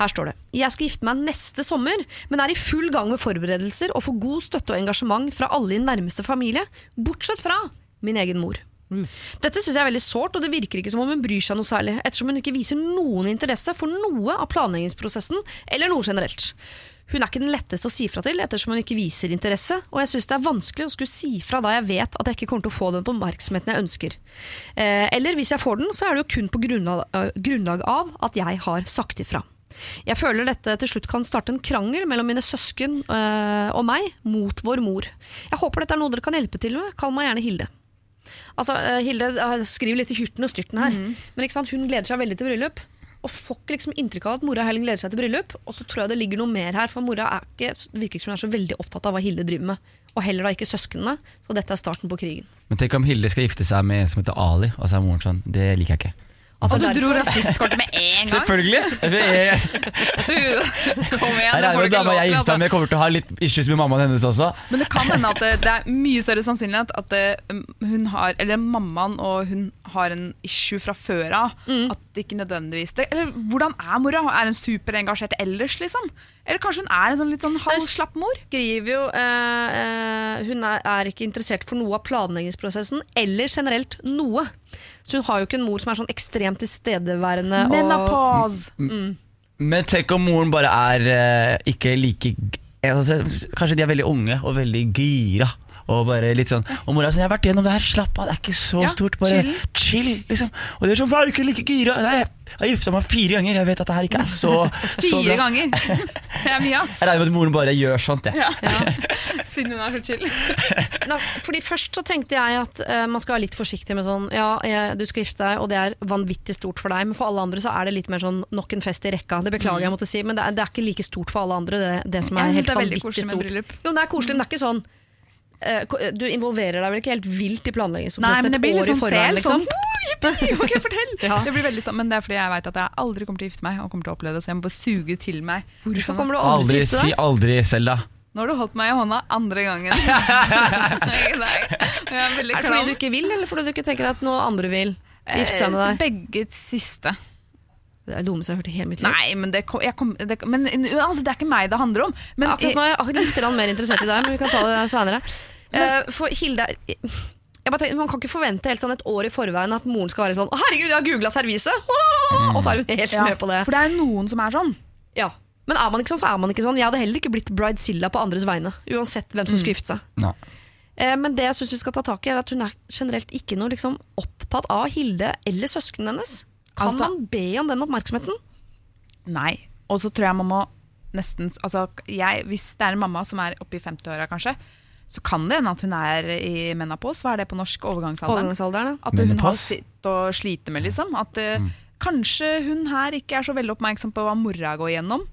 Her står det Jeg skal gifte meg neste sommer, men er i full gang med forberedelser og får god støtte og engasjement fra alle i nærmeste familie, bortsett fra min egen mor. Dette syns jeg er veldig sårt, og det virker ikke som om hun bryr seg noe særlig, ettersom hun ikke viser noen interesse for noe av planleggingsprosessen, eller noe generelt. Hun er ikke den letteste å si fra til, ettersom hun ikke viser interesse, og jeg syns det er vanskelig å skulle si fra da jeg vet at jeg ikke kommer til å få den oppmerksomheten jeg ønsker. Eh, eller hvis jeg får den, så er det jo kun på grunnlag, øh, grunnlag av at jeg har sagt ifra. Jeg føler dette til slutt kan starte en krangel mellom mine søsken øh, og meg mot vår mor. Jeg håper dette er noe dere kan hjelpe til med, kall meg gjerne Hilde. Altså, eh, Hilde eh, skriver litt i hyrten og styrten her, men ikke sant? hun gleder seg veldig til bryllup. Og får ikke liksom inntrykk av at mora heller gleder seg til bryllup. Og så tror jeg det ligger noe mer her, for mora er ikke, virker ikke som hun er så veldig opptatt av hva Hilde driver med. Og heller da ikke søsknene, så dette er starten på krigen. Men tenk om Hilde skal gifte seg med en som heter Ali, og så er moren sånn Det liker jeg ikke. Altså, Og du dro rasistkortet med en gang. Selvfølgelig! Du, kom igjen, jeg det får du ikke dama lov jeg Altså. meg med, kommer til å ha litt issues med mammaen hennes også. Men det kan hende at det, det er mye større sannsynlighet at det, um, hun har, eller mammaen og hun har en issue fra før av. Mm. At det ikke nødvendigvis det, Eller hvordan er mora? Er hun superengasjert ellers, liksom? Eller kanskje hun er en sånn litt sånn halvslapp mor? skriver jo eh, eh, Hun er, er ikke interessert for noe av planleggingsprosessen, eller generelt noe. Så hun har jo ikke en mor som er sånn ekstremt tilstedeværende. og- mm. Men tenk om moren bare er eh, ikke like g- altså, Kanskje de er veldig unge og veldig gira. Og bare litt sånn Og mora sånn 'Jeg har vært gjennom det her, slapp av, det er ikke så Ja, stort. Bare chill. chill. liksom Og de er sånn 'Hva er du ikke like gira?' Nei, jeg har gifta meg fire ganger, jeg vet at det her ikke er så, så Fire bra. ganger. Det er mye, ass. Jeg regner med at moren bare gjør sånt, jeg. Ja. Siden hun er så chill. Nei, fordi Først så tenkte jeg at eh, man skal være litt forsiktig med sånn Ja, jeg, du skal gifte deg, og det er vanvittig stort for deg, men for alle andre så er det litt mer sånn nok en fest i rekka. Det beklager jeg måtte si, men det er, det er ikke like stort for alle andre, det, det som er Jeg synes helt det er veldig vanvittig koselig med stort. bryllup. Jo, det er koselig, men det er ikke sånn eh, Du involverer deg vel ikke helt vilt i planleggingsprosessen men det et år litt i forveien, sel. liksom? Sånn, ok, fortell! Ja. Det blir veldig sånn, Men det er fordi jeg vet at jeg aldri kommer til å gifte meg. Og kommer til å oppleve det Så jeg må bare suge til meg Hvorfor kommer du aldri Aldri til å gifte si deg? aldri, Selda. Nå har du holdt meg i hånda andre gangen. Er Er det fordi du ikke vil, eller fordi du ikke tenker at noen andre vil gifte seg med Eh, deg? Begge siste. Det er det dummeste jeg har hørt i hele mitt liv. Nei, men, det, kom- jeg kom, det, men altså, det er ikke meg det handler om. Men Akkurat nå er jeg litt mer interessert i deg, men vi kan ta det senere. Uh, for Hilde jeg bare tenker, Man kan ikke forvente helt sånn et år i forveien at moren skal være sånn 'Å, herregud, jeg har googla serviset!' Og så er hun helt ja, med på det. For det er jo noen som er sånn. Ja. Men er man ikke sånn, så er man ikke sånn. Jeg hadde heller ikke blitt bridezilla på andres vegne. Uansett hvem som skulle gifte seg. No. Eh, men det jeg synes vi skal ta tak i, er at hun er generelt ikke noe liksom, opptatt av Hilde eller søsknene hennes. Kan Altså- man be om den oppmerksomheten? Nei. Og så tror jeg man må nesten altså, jeg, Hvis det er en mamma som er oppe i 50-åra, kanskje, så kan det hende at hun er i menopause. Hva er det på norsk? Overgangsalderen? Overgangsalderen, ja. At hun har sitt å slite med, liksom. At mm. kanskje hun her ikke er så veldig oppmerksom på hva mora går gjennom.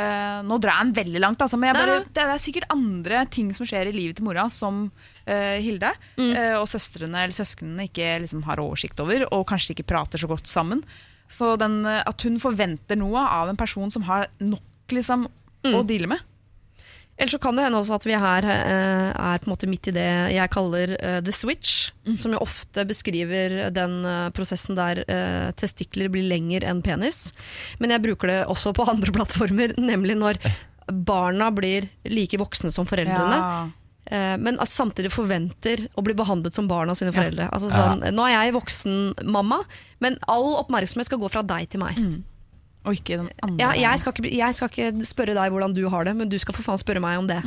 Eh, nå drar jeg den veldig langt, altså, men bare, det er sikkert andre ting som skjer i livet til mora, som uh, Hilde eh, og søstrene eller søsknene ikke liksom, har oversikt over, og kanskje ikke prater så godt sammen. Så den, at hun forventer noe av en person som har nok liksom, å deale med. Eller så kan det hende også at vi her eh, er på en måte midt i det jeg kaller eh, the switch, som jo ofte beskriver den eh, prosessen der eh, testikler blir lengre enn penis. Men jeg bruker det også på andre plattformer, nemlig når barna blir like voksne som foreldrene. Ja. eh, Men altså samtidig forventer å bli behandlet som barn av sine foreldre. Altså sånn, Nå er jeg voksen mamma, men all oppmerksomhet skal gå fra deg til meg. Og ikke den andre. Ja, jeg, skal ikke, jeg skal ikke spørre deg hvordan du har det, men du skal for faen spørre meg om det.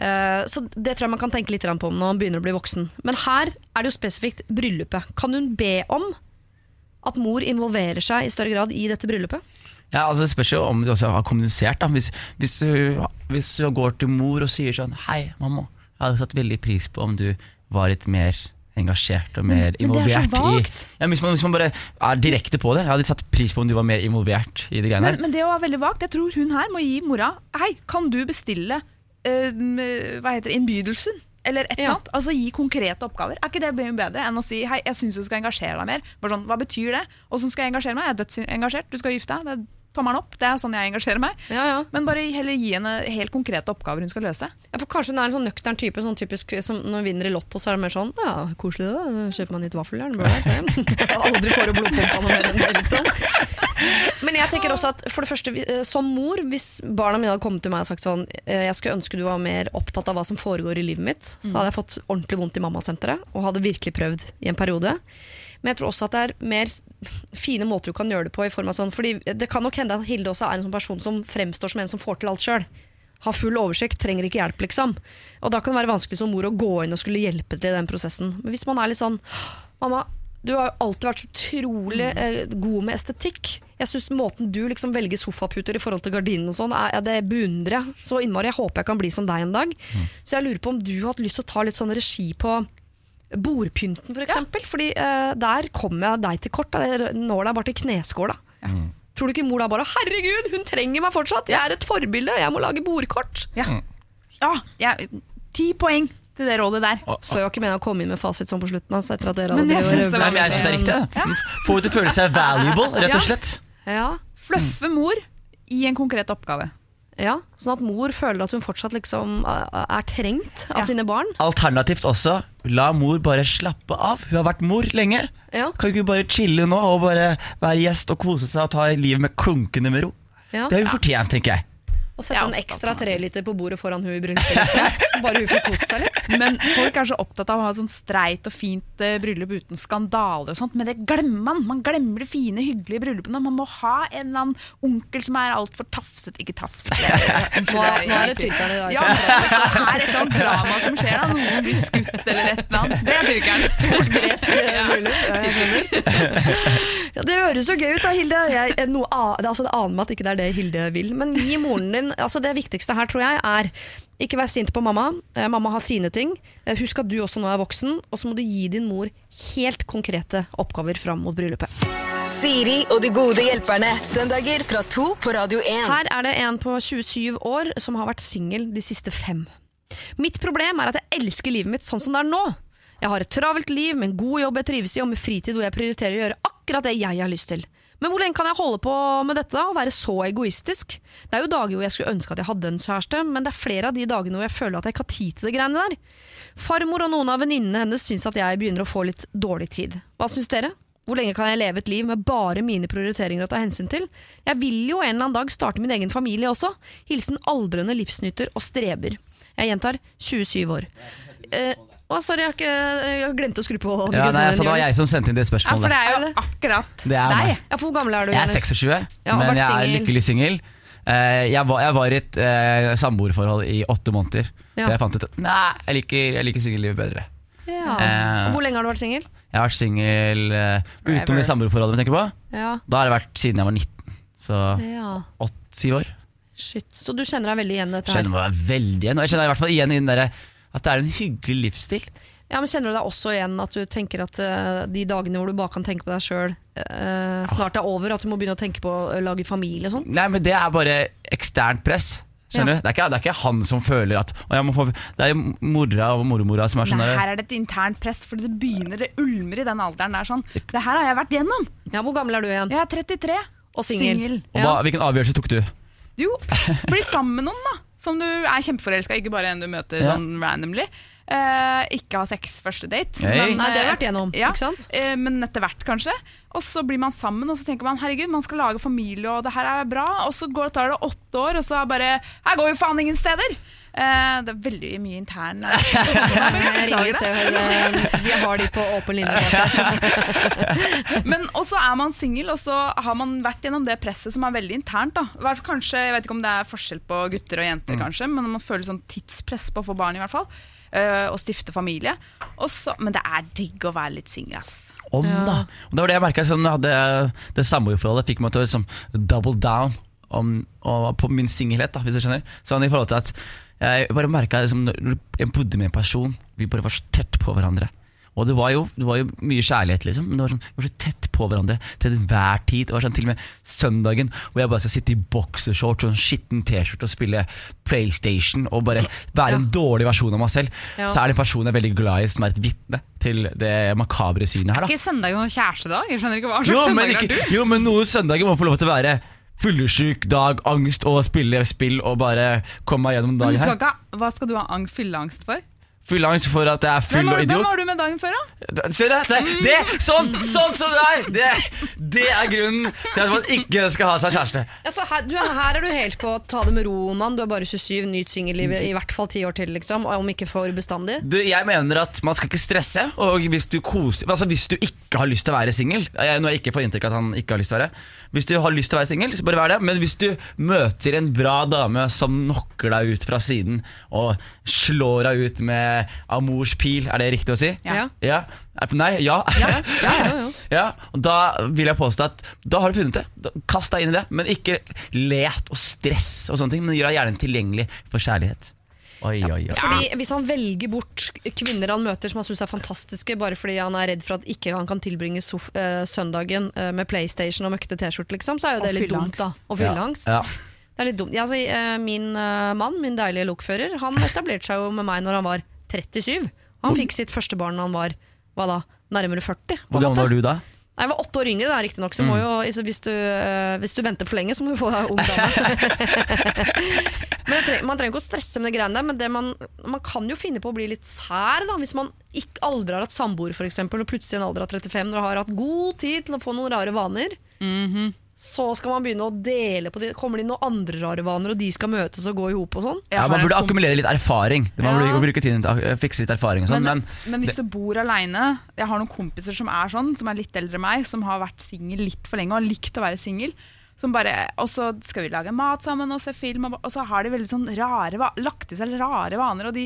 Eh, så det tror jeg man kan tenke litt på når man begynner å bli voksen. Men her er det jo spesifikt bryllupet. Kan hun be om at mor involverer seg i større grad i dette bryllupet? Ja, altså Det spørs jo om du også har kommunisert. da Hvis, hvis, du, hvis du går til mor og sier sånn Hei, mamma, jeg hadde satt veldig pris på om du var litt mer engasjert og mer det er involvert i ja, hvis, man, hvis man bare er direkte på det. Jeg hadde satt pris på om du var mer involvert i de greiene Men, her. men det var veldig vagt. Jeg tror hun her må gi mora Hei, kan du bestille eh, hva heter det, innbydelsen? Eller et eller Ja. annet. Altså Gi konkrete oppgaver. Er ikke det bedre enn å si hei, jeg syns du skal engasjere deg mer? Bare sånn, Hva betyr det? Åssen skal jeg engasjere meg? Jeg er dødsengasjert. Du skal gifte deg. Det er tommelen opp. Det er sånn jeg engasjerer meg. Ja, ja. Men bare heller gi henne helt konkrete oppgaver hun skal løse. Ja, for kanskje hun er en sånn nøktern type, sånn typisk som når hun vinner i Lotto, så er det mer sånn Ja, koselig da. kjøper meg nytt vaffeljern. Aldri får hun blodpumpa noe mer enn det, liksom. Men jeg tenker også at for det første, eh, som mor, hvis barna mine hadde kommet til meg og sagt sånn eh, Jeg skulle ønske du var mer opptatt av hva som foregår i livet mitt, så hadde jeg fått ordentlig vondt i mammasenteret og hadde virkelig prøvd i en periode. Men jeg tror også at det er mer fine måter du kan gjøre det på. i form av sånn, fordi Det kan nok hende at Hilde også er en sånn person som fremstår som en som får til alt sjøl. Har full oversikt, trenger ikke hjelp, liksom. Og da kan det være vanskelig som mor å gå inn og skulle hjelpe til i den prosessen. Men hvis man er litt sånn Mamma, du har alltid vært så utrolig eh, god med estetikk. Jeg synes Måten du liksom velger sofaputer i forhold til gardinene og sånn, det beundrer jeg så innmari. Jeg håper jeg kan bli som deg en dag. Så jeg lurer på om du har hatt lyst til å ta litt sånn regi på bordpynten, for eksempel. Fordi eh, der kommer jeg deg til kort. Nå er det bare til kneskåla. Tror du ikke mor da bare 'herregud, hun trenger meg fortsatt', jeg er et forbilde, jeg må lage bordkort'? Ja. ja, jeg- ti poeng til det rådet der. Så jeg var ikke meningen å komme inn med fasit sånn på slutten. Altså, etter at dere Men jeg syns og synes det Nei, men jeg syns det er riktig. det. Får henne til å føle seg valuable, rett og slett. Ja, Fluffe mor i en konkret oppgave. Ja, Sånn at mor føler at hun fortsatt liksom eh, er trengt av Ja. sine barn. Alternativt også, la mor bare slappe av. Hun har vært mor lenge. Ja. Kan ikke hun bare chille nå og bare være gjest og kose seg og ta livet med klunkende med ro? Ja. Det har hun fortjent, tenker jeg. Og sette en ekstra treliter på bordet foran hun i bryllupet. Bare hun får kost seg litt. Men folk er så opptatt av å ha et sånn streit og fint eh, bryllup uten skandaler og sånt, men det glemmer man. Man glemmer de fine, hyggelige bryllupene. Man må ha en eller annen onkel som er altfor tafset. Ikke tafset. Nå, er det Tyrkeren i dag. Ja, det er et eller annet drama som skjer da. Noen blir skutt eller et eller annet. Det er tyrkeren. Stort gresk eh, bryllup. Ja, det høres så gøy ut da, Hilde. Jeg, eh, noe, altså, det aner meg at ikke det er det Hilde vil. Men gi moren din altså Det viktigste her tror jeg er ikke vær sint på mamma. Eh, mamma har sine ting. Eh, husk at du også nå er voksen, og så må du gi din mor helt konkrete oppgaver fram mot bryllupet. Siri og de gode hjelperne. Søndager fra to på Radio 1. Her er det en på 27 år som har vært singel de siste fem. Mitt problem er at jeg elsker livet mitt sånn som det er nå. Jeg har et travelt liv med en god jobb jeg trives i, og med fritid hvor jeg prioriterer å gjøre akkurat det jeg har lyst til. Men hvor lenge kan jeg holde på med dette da, og være så egoistisk? Det er jo dager hvor jeg skulle ønske at jeg hadde en kjæreste, men det er flere av de dagene hvor jeg føler at jeg ikke har tid til det greiene der. Farmor og noen av venninnene hennes syns at jeg begynner å få litt dårlig tid. Hva syns dere? Hvor lenge kan jeg leve et liv med bare mine prioriteringer å ta hensyn til? Jeg vil jo en eller annen dag starte min egen familie også. Hilsen aldrende livsnyter og streber. Jeg gjentar 27 år. Eh, å, sorry, jeg, har ikke, jeg glemte å skru på Ja, nei, så det var jeg som sendte inn det Ja, for det er Er jo akkurat Det er deg. meg. Ja, for hvor gammel er du? Jeg er Jonis? 26, Ja, og men vært jeg er singel. lykkelig singel. Eh, Jeg var, jeg var i et eh, samboerforhold i åtte måneder. Ja. Så jeg fant ut at nei, jeg liker, jeg liker singellivet bedre. Ja. Eh. Og Hvor lenge har du vært singel? Jeg har vært singel uh, utenom det samboerforholdet vi tenker på. Ja. Da har det vært siden jeg var 19. Så ja. åtte-syv år. Shit. Så du kjenner deg veldig igjen i dette her? Kjenner meg veldig igjen. Og jeg kjenner meg i hvert fall igjen i den derre at det er en hyggelig livsstil. Ja, men Kjenner du deg også igjen at du tenker at uh, de dagene hvor du bare kan tenke på deg sjøl, snart er over? At du må begynne å tenke på å lage familie og sånn? Nei, men det er bare eksternt press. Skjønner du? Det, er ikke, det er ikke han som føler at å, jeg må få, Det er mora og mormora som er sånn Nei, her er det et internt press, for det begynner, det ulmer i den alderen der. sånn Det her har jeg vært gjennom. Ja, Hvor gammel er du igjen? Jeg er 33. Og singel. Og Hvilken avgjørelse tok du? Jo, bli sammen med noen da som du er kjempeforelska i, ikke bare en du møter Ja. sånn randomly. Eh, ikke ha sex første date. Hey. Nei, det har eh, vært igjennom, ja, ikke sant? eh, men etter hvert, kanskje. Og så blir man sammen, og så tenker man herregud, man skal lage familie, og det her er bra. Og så går, tar det åtte år, og så er bare Her går vi faen ingen steder! Eh, det er veldig mye intern Vi Jeg ringer Hør. eh, Jeg har de på åpen linje. Men også er man singel, og så har man vært gjennom det presset som er veldig internt. da Kanskje, Jeg vet ikke om det er forskjell på gutter og jenter, kanskje men man føler sånn tidspress på å få barn, i hvert fall. Uh, og stifte familie. Også, men det er digg å være litt singel, ass. Om, da. Og det var det jeg merka. Sånn, det, det samboerforholdet fikk meg til å liksom, double down om, og, på min singelhet, hvis du skjønner. Sånn i forhold til at jeg bare merka liksom, jeg bodde med en person, vi bare var så tett på hverandre. Og det var jo, det var jo mye kjærlighet, liksom. Men det var sånn, vi var så tett på hverandre til enhver tid. Det var sånn til og med søndagen hvor jeg bare skal sitte i boksershorts og en skitten T-skjorte og spille PlayStation og bare være en dårlig versjon av meg selv. Ja. Så er det en person jeg er veldig glad i, som er et vitne til det makabre synet her. da Ikke søndag noen kjæreste, da? Jeg skjønner ikke hva slags jo, ikke, er du? jo, men noen søndager må få lov til å være fyllesyk dag, angst og spille spill og bare komme meg gjennom dagen her. hva skal du ha angst, fylleangst for? Fylleangst for at jeg er full og idiot. hvem var du med dagen før, da? Se det, det, det Sånn, sånn som det er! Det, det er grunnen til at man ikke skal ha seg kjæreste. Altså, her, du, her er du helt på å ta det med ro, mann. Du er bare 27, nyt singellivet i hvert fall ti år til, liksom. Om ikke for bestandig. Du, jeg mener at man skal ikke stresse, og hvis du, koser, altså hvis du ikke har lyst til å være singel jeg- Nå har jeg ikke fått inntrykk av at han ikke har lyst til å være Hvis du har lyst til å være singel, så bare vær det. Men hvis du møter en bra dame som knocker deg ut fra siden og slår deg ut med amors pil, er det riktig å si? Ja. Ja? Nei? Ja? Ja, ja, ja. Ja, og Da vil jeg påstå at da har du funnet det. Kast deg inn i det, men ikke let og stress, og sånne ting Men gjør deg gjerne tilgjengelig for kjærlighet. Oi, oi, oi. Fordi Hvis han velger bort kvinner han møter som han syns er fantastiske, bare fordi han er redd for at ikke han kan tilbringe sof eh, søndagen eh, med PlayStation og møkkete T-skjorte, liksom, så er jo Og det litt dumt. da Og fylleangst. Ja. Det er litt dumt. Ja, altså, eh, min uh, mann, min deilige lokfører, han etablerte seg jo med meg når han var 37. Han fikk sitt første barn da han var hva da, nærmere 40. på Hvor gammel var du da? Nei, Jeg var åtte år yngre, da, riktignok. Så må jo, altså, hvis, du, eh, hvis du venter for lenge, så må du få deg ung dame. Man trenger ikke å stresse med det greiene der, men det man, man kan jo finne på å bli litt sær. Da, hvis man ikke aldri har hatt samboer, eksempel, og plutselig i en alder av 35, når du har hatt god tid til å få noen rare vaner, så skal man begynne å dele på det. Kommer det inn noen andre rare vaner, og de skal møtes og gå i hop og sånn? Ja, Man burde akkumulere litt erfaring. Man Ja. burde bruke tiden til å fikse litt erfaring og sånn, men, Men, men hvis du bor aleine Jeg har noen kompiser som er sånn, som er litt eldre enn meg, som har vært singel litt for lenge og har likt å være singel. Som bare, og så skal vi lage mat sammen og se film, og, og så har de veldig sånn rare, lagt i seg rare vaner. Og de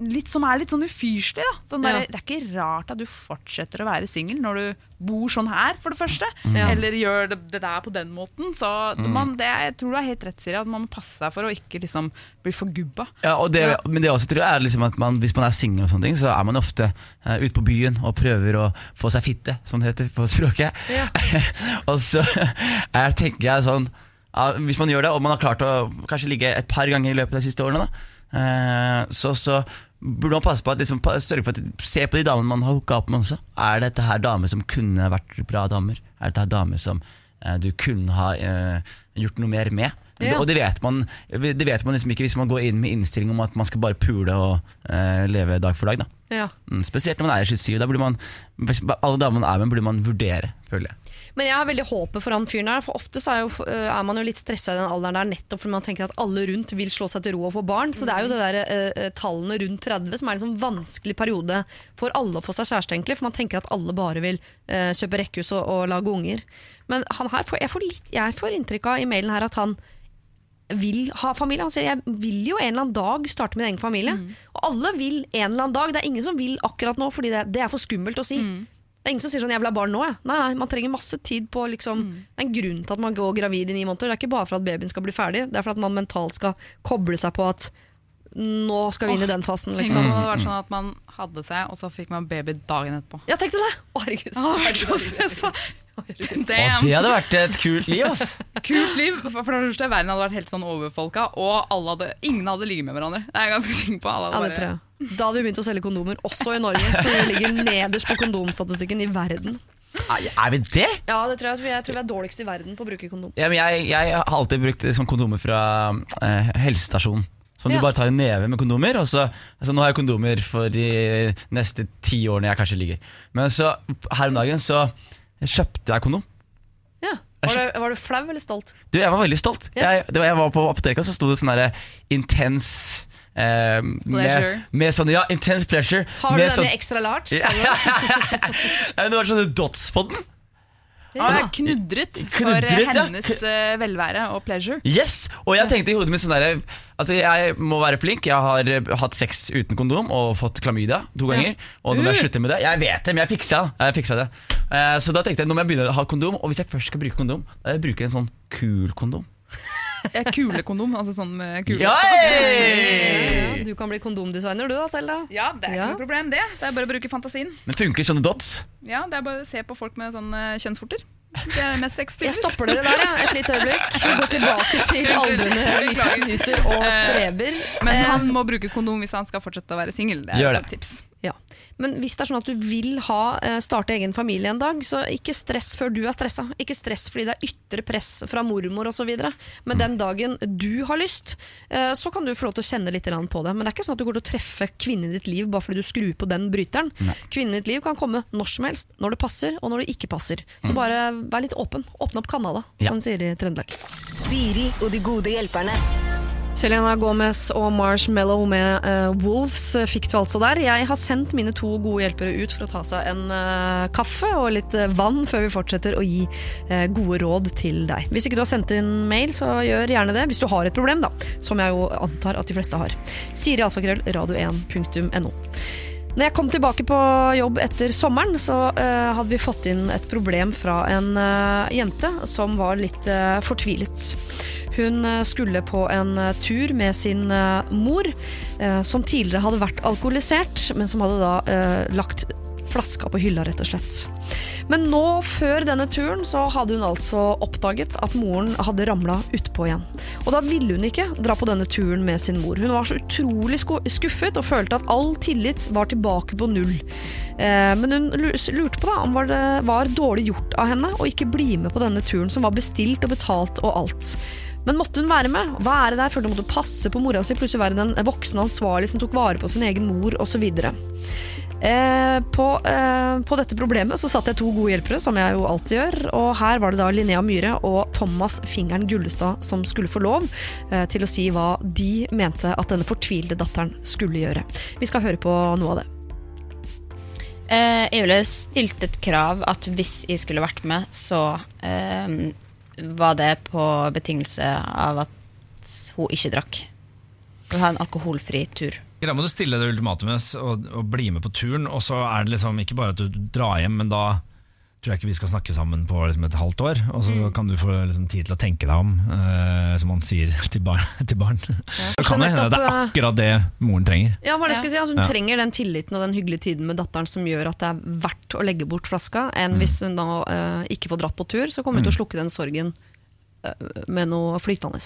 litt, som er litt sånn ufyrslig. Sånn der, Ja. Det er ikke rart at du fortsetter å være singel når du bor sånn her, for det første. Ja. Eller gjør det, det der på den måten. Så man, det, jeg tror du har helt rett, Siri, at man må passe seg for å ikke liksom bli forgubba. ja, det, Ja. men det også tror jeg er liksom at man, hvis man er singel, så er man ofte uh, ute på byen og prøver å få seg fitte, som det heter på språket. Ja. og så jeg tenker jeg sånn ja, Hvis man gjør det, og man har klart å kanskje ligge et par ganger i løpet av de siste årene, da, eh, så, så burde man passe på at liksom, sørge for at Se på de damene man har hooka opp med også. Er dette her damer som kunne vært bra damer? Er dette her damer som eh, du kunne ha eh, gjort noe mer med? Ja. Og det vet, man, det vet man liksom ikke hvis man går inn med innstilling om at man skal bare pule og eh, leve dag for dag. Da. Ja. Mm, spesielt når man er 27. Da burde man, alle damene er med, burde man vurdere, føler jeg. Men jeg har veldig håpet for han fyren der, for ofte så er, jo, øh, er man jo litt stressa i den alderen der nettopp fordi man tenker at alle rundt vil slå seg til ro og få barn. Så det er jo det der øh, øh, tallene rundt 30 som er en sånn vanskelig periode for alle å få seg kjæreste, egentlig. For man tenker at alle bare vil eh, kjøpe rekkehus og, og lage unger. Men han her får, jeg, får litt, jeg får inntrykk av i mailen her at han vil ha familie. Han sier jeg vil jo en eller annen dag starte min egen familie. Og alle vil en eller annen dag. Det er ingen som vil akkurat nå, fordi det, det er for skummelt å si. Det er ingen som sier sånn 'jeg vil ha barn nå'. Jeg. Nei, nei, Man trenger masse tid på liksom, Det er en grunn til at man går gravid i ni måneder. Det er ikke bare for at babyen skal bli ferdig, det er for at man mentalt skal koble seg på at nå skal vi inn i den fasen. Tenk Liksom. om det hadde vært sånn at man hadde seg, og så fikk man baby dagen etterpå. Ja, tenk deg det! Å, herregud. Vært. Og det hadde vært et kult liv, ass! Kult liv. For det første, verden hadde vært helt sånn overfolka, og alle hadde, ingen hadde ligget med hverandre. Det er jeg ganske sikker på. Alle Ja, hadde det tror jeg. Da hadde vi begynt å selge kondomer, også i Norge. Så vi ligger nederst på kondomstatistikken i verden. Er vi det? Ja, det tror jeg, jeg tror vi er dårligst i verden på å bruke kondom. Ja, men jeg, jeg har alltid brukt sånn kondomer fra eh, helsestasjonen. Som Ja. du bare tar en neve med kondomer. Og så, altså Nå har jeg kondomer for de neste ti årene jeg kanskje ligger. Men så her om dagen så kjøpte jeg kondom. Ja. Var, du, var du flau eller stolt? Du, Jeg var veldig stolt. Ja. Jeg, det var, jeg var på apoteket, og så sto det sånn intens eh, med, med sånn, ja, intense pleasure. Har du denne sånn, extra large? Ja. Nei, Det var sånne dots på den. Ja, det er knudret for hennes ja. eh, velvære og pleasure. Yes, Og jeg tenkte i hodet mitt sånn der Altså jeg må være flink Jeg har eh, hatt sex uten kondom Og fått klamydia to ganger Og nå må jeg slutte med det Jeg vet det, men jeg fiksa jeg fiksa det. Eh, Så da tenkte jeg Nå må jeg begynne å ha kondom Og hvis jeg først skal bruke kondom Da jeg bruker en sånn kul kondom Ja, Kulekondom, altså sånn med kule. Ja, Ja, du kan bli kondomdesigner du da, Selda. Ja, det er ikke noe problem, det. Det er bare å bruke fantasien. Men funker sånne dots? Ja, Det er bare å se på folk med sånne kjønnsvorter. Det er mest sex, Jeg stopper dere der, ja. et lite øyeblikk. Vi Går tilbake til aldrende livsnyter og streber. Men Eh, han må bruke kondom hvis han skal fortsette å være singel. Det er et tips. Ja. Men hvis det er sånn at du vil ha, eh, starte egen familie en dag, så ikke stress før du er stressa. Ikke stress fordi det er ytre press fra mormor osv. Men den dagen du har lyst, eh, så kan du få lov til å kjenne litt på det. Men det er ikke sånn at du går til å treffe kvinnen i ditt liv bare fordi du skrur på den bryteren. Kvinnen i ditt liv kan komme når som helst, når det passer og når det ikke passer. Så bare vær litt åpen. Åpne opp kanalen, Ja. som man sier i Trøndelag. Siri og de gode hjelperne. Selena Gomez og Marshmallow med uh, Wolves fikk du altså der. Jeg har sendt mine to gode hjelpere ut for å ta seg en uh, kaffe og litt uh, vann før vi fortsetter å gi gode råd til deg. Hvis ikke du har sendt inn mail, så gjør gjerne det. Hvis du har et problem, da. Som jeg jo antar at de fleste har. Siri alfakrøll radio1.no. Når jeg kom tilbake på jobb etter sommeren, så uh, hadde vi fått inn et problem fra en uh, jente som var litt uh, fortvilet. Hun skulle på en tur med sin mor, som tidligere hadde vært alkoholisert, men som hadde da lagt flaska på hylla, rett og slett. Men nå, før denne turen, så hadde hun altså oppdaget at moren hadde ramla utpå igjen. Og da ville hun ikke dra på denne turen med sin mor. Hun var så utrolig skuffet og følte at all tillit var tilbake på null. Eh, men hun lurte på da om det var dårlig gjort av henne å ikke bli med på denne turen, som var bestilt og betalt og alt. Men måtte hun være med? Er der? Følte hun måtte passe på mora si, plutselig være den voksne ansvarlig som tok vare på sin egen mor, osv. Eh, på, eh, på dette problemet så satt jeg to gode hjelpere, som jeg jo alltid gjør. Og her var det da Linnea Myhre og Thomas Fingeren Gullestad som skulle få lov eh, til å si hva de mente at denne fortvilte datteren skulle gjøre. Vi skal høre på noe av det. Jeg ville stilt et krav at hvis jeg skulle vært med, så var det på betingelse av at hun ikke drakk. Å ha en alkoholfri tur. Da må du stille det ultimatumet og, og bli med på turen, og så er det liksom ikke bare at du drar hjem, men da tror jeg ikke vi skal snakke sammen på liksom et halvt år. Og så kan du få liksom tid til å tenke deg om, eh, som man sier til barn. Til barn. Det kan hende det er akkurat det moren trenger. Ja, hva det jeg si? Altså, hun Ja. trenger den tilliten og den hyggelige tiden med datteren som gjør at det er verdt å legge bort flaska, enn Mm. hvis hun da eh, ikke får dratt på tur, så kommer hun til å slukke den sorgen eh, med noe flytende.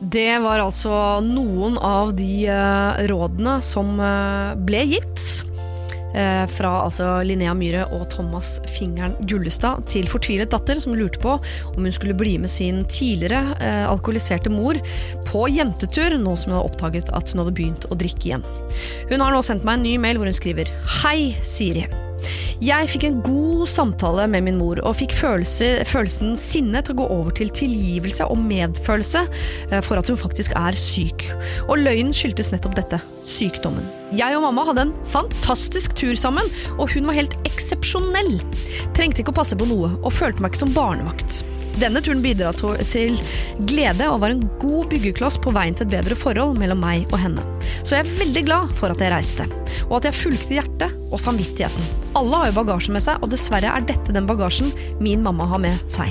Det var altså noen av de eh, rådene som eh, ble gitt. eh, Fra altså Linnea Myhre og Thomas Fingeren Gullestad til fortvilet datter som lurte på om hun skulle bli med sin tidligere eh, alkoholiserte mor på jentetur, nå som hun hadde oppdaget at hun hadde begynt å drikke igjen. Hun har nå sendt meg en ny mail hvor hun skriver Hei, Siri. Jeg fikk en god samtale med min mor og fikk følelse, følelsen sinne til å gå over til tilgivelse og medfølelse eh, for at hun faktisk er syk. Og løgnen skyldtes nettopp dette sykdommen. Jeg og mamma hadde en fantastisk tur sammen, og hun var helt eksepsjonell. Trengte ikke å passe på noe, og følte meg ikke som barnevakt. Denne turen bidra til glede og var en god byggekloss på veien til et bedre forhold mellom meg og henne. Så jeg er veldig glad for at jeg reiste, og at jeg fulgte hjertet og samvittigheten. Alle har jo bagasje med seg, og dessverre er dette den bagasjen min mamma har med seg.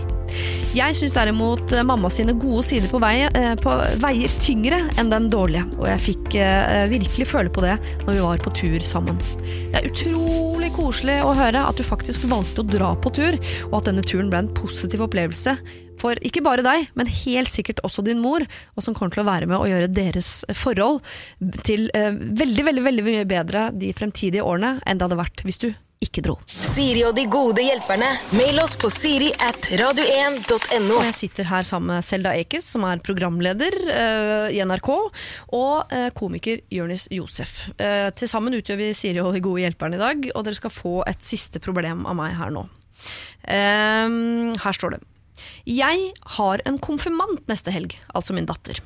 Jeg syns derimot eh, mamma sine gode sider på, vei, eh, på veier tyngre enn den dårlige, og jeg fikk eh, virkelig føle på det når vi var på tur sammen. Det er utrolig koselig å høre at du faktisk valgte å dra på tur, og at denne turen ble en positiv opplevelse for ikke bare deg, men helt sikkert også din mor, og som kommer til å være med å gjøre deres forhold til veldig, veldig, veldig mye bedre de fremtidige årene enn det hadde vært hvis du ikke dro. Siri og de gode hjelperne. Mail oss på siri at radio1.no. Jeg sitter her sammen med Selda Ekiz, som er programleder uh, i NRK, og uh, komiker Jonis Josef. Uh, Til sammen utgjør vi Siri og de gode hjelperne i dag, og dere skal få et siste problem av meg her nå. Her står det. Jeg har en konfirmant neste helg, altså min datter.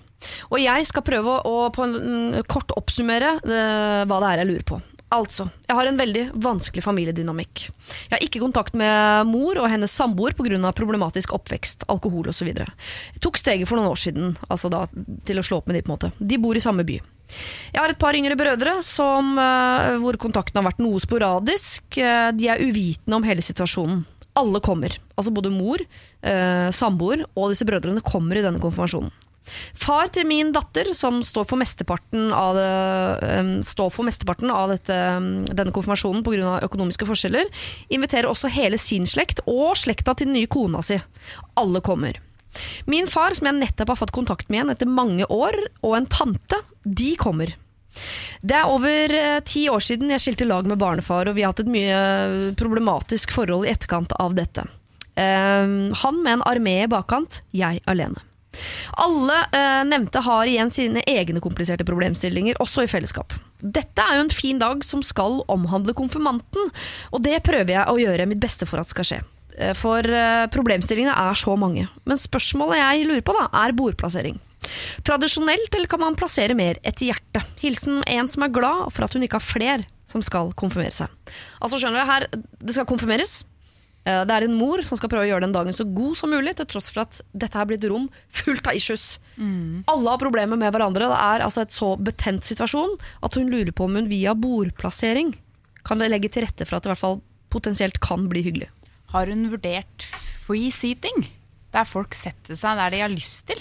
Og jeg skal prøve å på en, mm, kort oppsummere hva det er jeg lurer på. Altså, jeg har en veldig vanskelig familiedynamikk. Jeg har ikke kontakt med mor og hennes samboer pga. problematisk oppvekst, alkohol osv. Jeg tok steget for noen år siden altså da, til å slå opp med de på en måte. De bor i samme by. Jeg har et par yngre brødre som, eh, hvor kontakten har vært noe sporadisk. Eh, de er uvitende om hele situasjonen. Alle kommer. Altså både mor, eh, samboer og disse brødrene kommer i denne konfirmasjonen. Far til min datter, som står for mesteparten av, det, eh, står for mesteparten av dette, denne konfirmasjonen pga. økonomiske forskjeller, inviterer også hele sin slekt og slekta til den nye kona si. Alle kommer. Min far, som jeg nettopp har fått kontakt med igjen etter mange år, og en tante, de kommer. Det er over eh, ti år siden jeg skilte lag med barnefar, og vi har hatt et mye problematisk forhold i etterkant av dette. Han med en armé i bakkant, jeg alene. Alle eh, nevnte har igjen sine egne kompliserte problemstillinger, også i fellesskap. Dette er jo en fin dag som skal omhandle konfirmanten, og det prøver jeg å gjøre mitt beste for at skal skje. Eh, For eh, problemstillingene er så mange. Men spørsmålet jeg lurer på, da, er bordplassering. Tradisjonelt, eller kan man plassere mer etter hjerte? Hilsen en som er glad for at hun ikke har fler som skal konfirmere seg. Altså skjønner du, her, Det skal konfirmeres. Eh, Det er en mor som skal prøve å gjøre den dagen så god som mulig, til tross for at dette er blitt rom fullt av issues. Alle har problemer med hverandre. Det er altså et så betent situasjon at hun lurer på om hun via bordplassering kan legge til rette for at det i hvert fall potensielt kan bli hyggelig. Har hun vurdert free seating? Der folk setter seg der de har lyst til.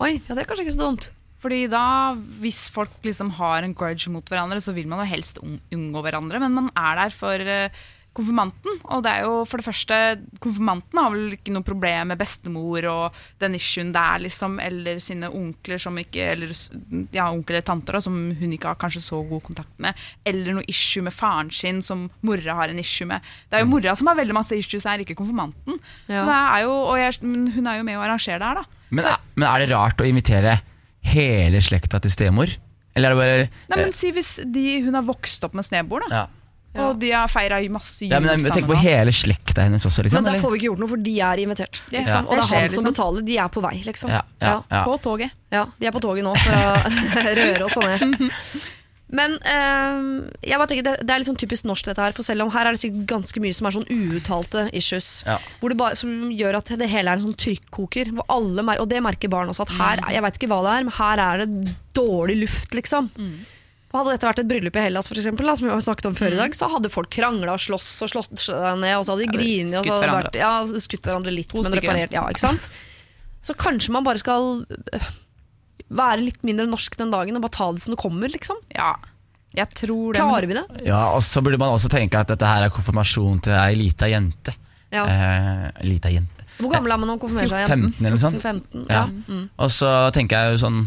Oi, ja det er kanskje ikke så dumt. Fordi da, hvis folk liksom har en grudge mot hverandre, så vil man jo helst unngå hverandre. Men man er der for eh, konfirmanten. Og det er jo for det første Konfirmanten har vel ikke noe problem med bestemor og den issuen der, liksom. Eller sine onkler som ikke Eller ja, onkler eller tanter da, som hun ikke har kanskje så god kontakt med. Eller noe issue med faren sin som mora har en issue med. Det er jo mora som har veldig masse issues her, ikke konfirmanten. Ja. Så det er jo, og jeg, hun er jo med å arrangere det her, da. Men, Så- men er det rart å invitere hele slekta til stemor? Eller er det bare Nei, men si hvis de, hun har vokst opp med snebord, da. ja. Og de har feira masse jul ja, men jeg, Tenk på hele slekta hennes også, liksom. Men der får vi ikke gjort noe, for de er invitert. Ja. Liksom. Og det er han som liksom. betaler. De er på vei, liksom. Ja, ja, ja. På toget. Ja, de er på toget nå for å røre oss ned. Men øh, jeg bare tenker, det, det er litt sånn typisk norsk dette her, for selv om her er det sikkert ganske mye som er sånn uuttalte issues, Ja. hvor det bare, som gjør at det hele er en sånn trykkoker, hvor alle, mer- og det merker barn også, at her, jeg vet ikke hva det er, men her er det dårlig luft, liksom. Og Hadde dette vært et bryllup i Hellas, for eksempel, da, som vi har snakket om før i dag, så hadde folk krangla og slåss og slått seg ned, og så hadde de grinet og så hadde vært, ja, skutt hverandre litt, men reparert. Ja, ikke sant? Så kanskje man bare skal øh, være litt mindre norsk den dagen og bare ta det som det kommer, liksom. Ja, jeg tror det. Klarer vi det? Ja, og så burde man også tenke at dette her er konfirmasjon til ei lita jente. Ja. Eh, lita jente. Hvor gammel er man når man konfirmerer seg 15 eller noe sånt. 15, Ja. ja. Mm. Og så tenker jeg jo sånn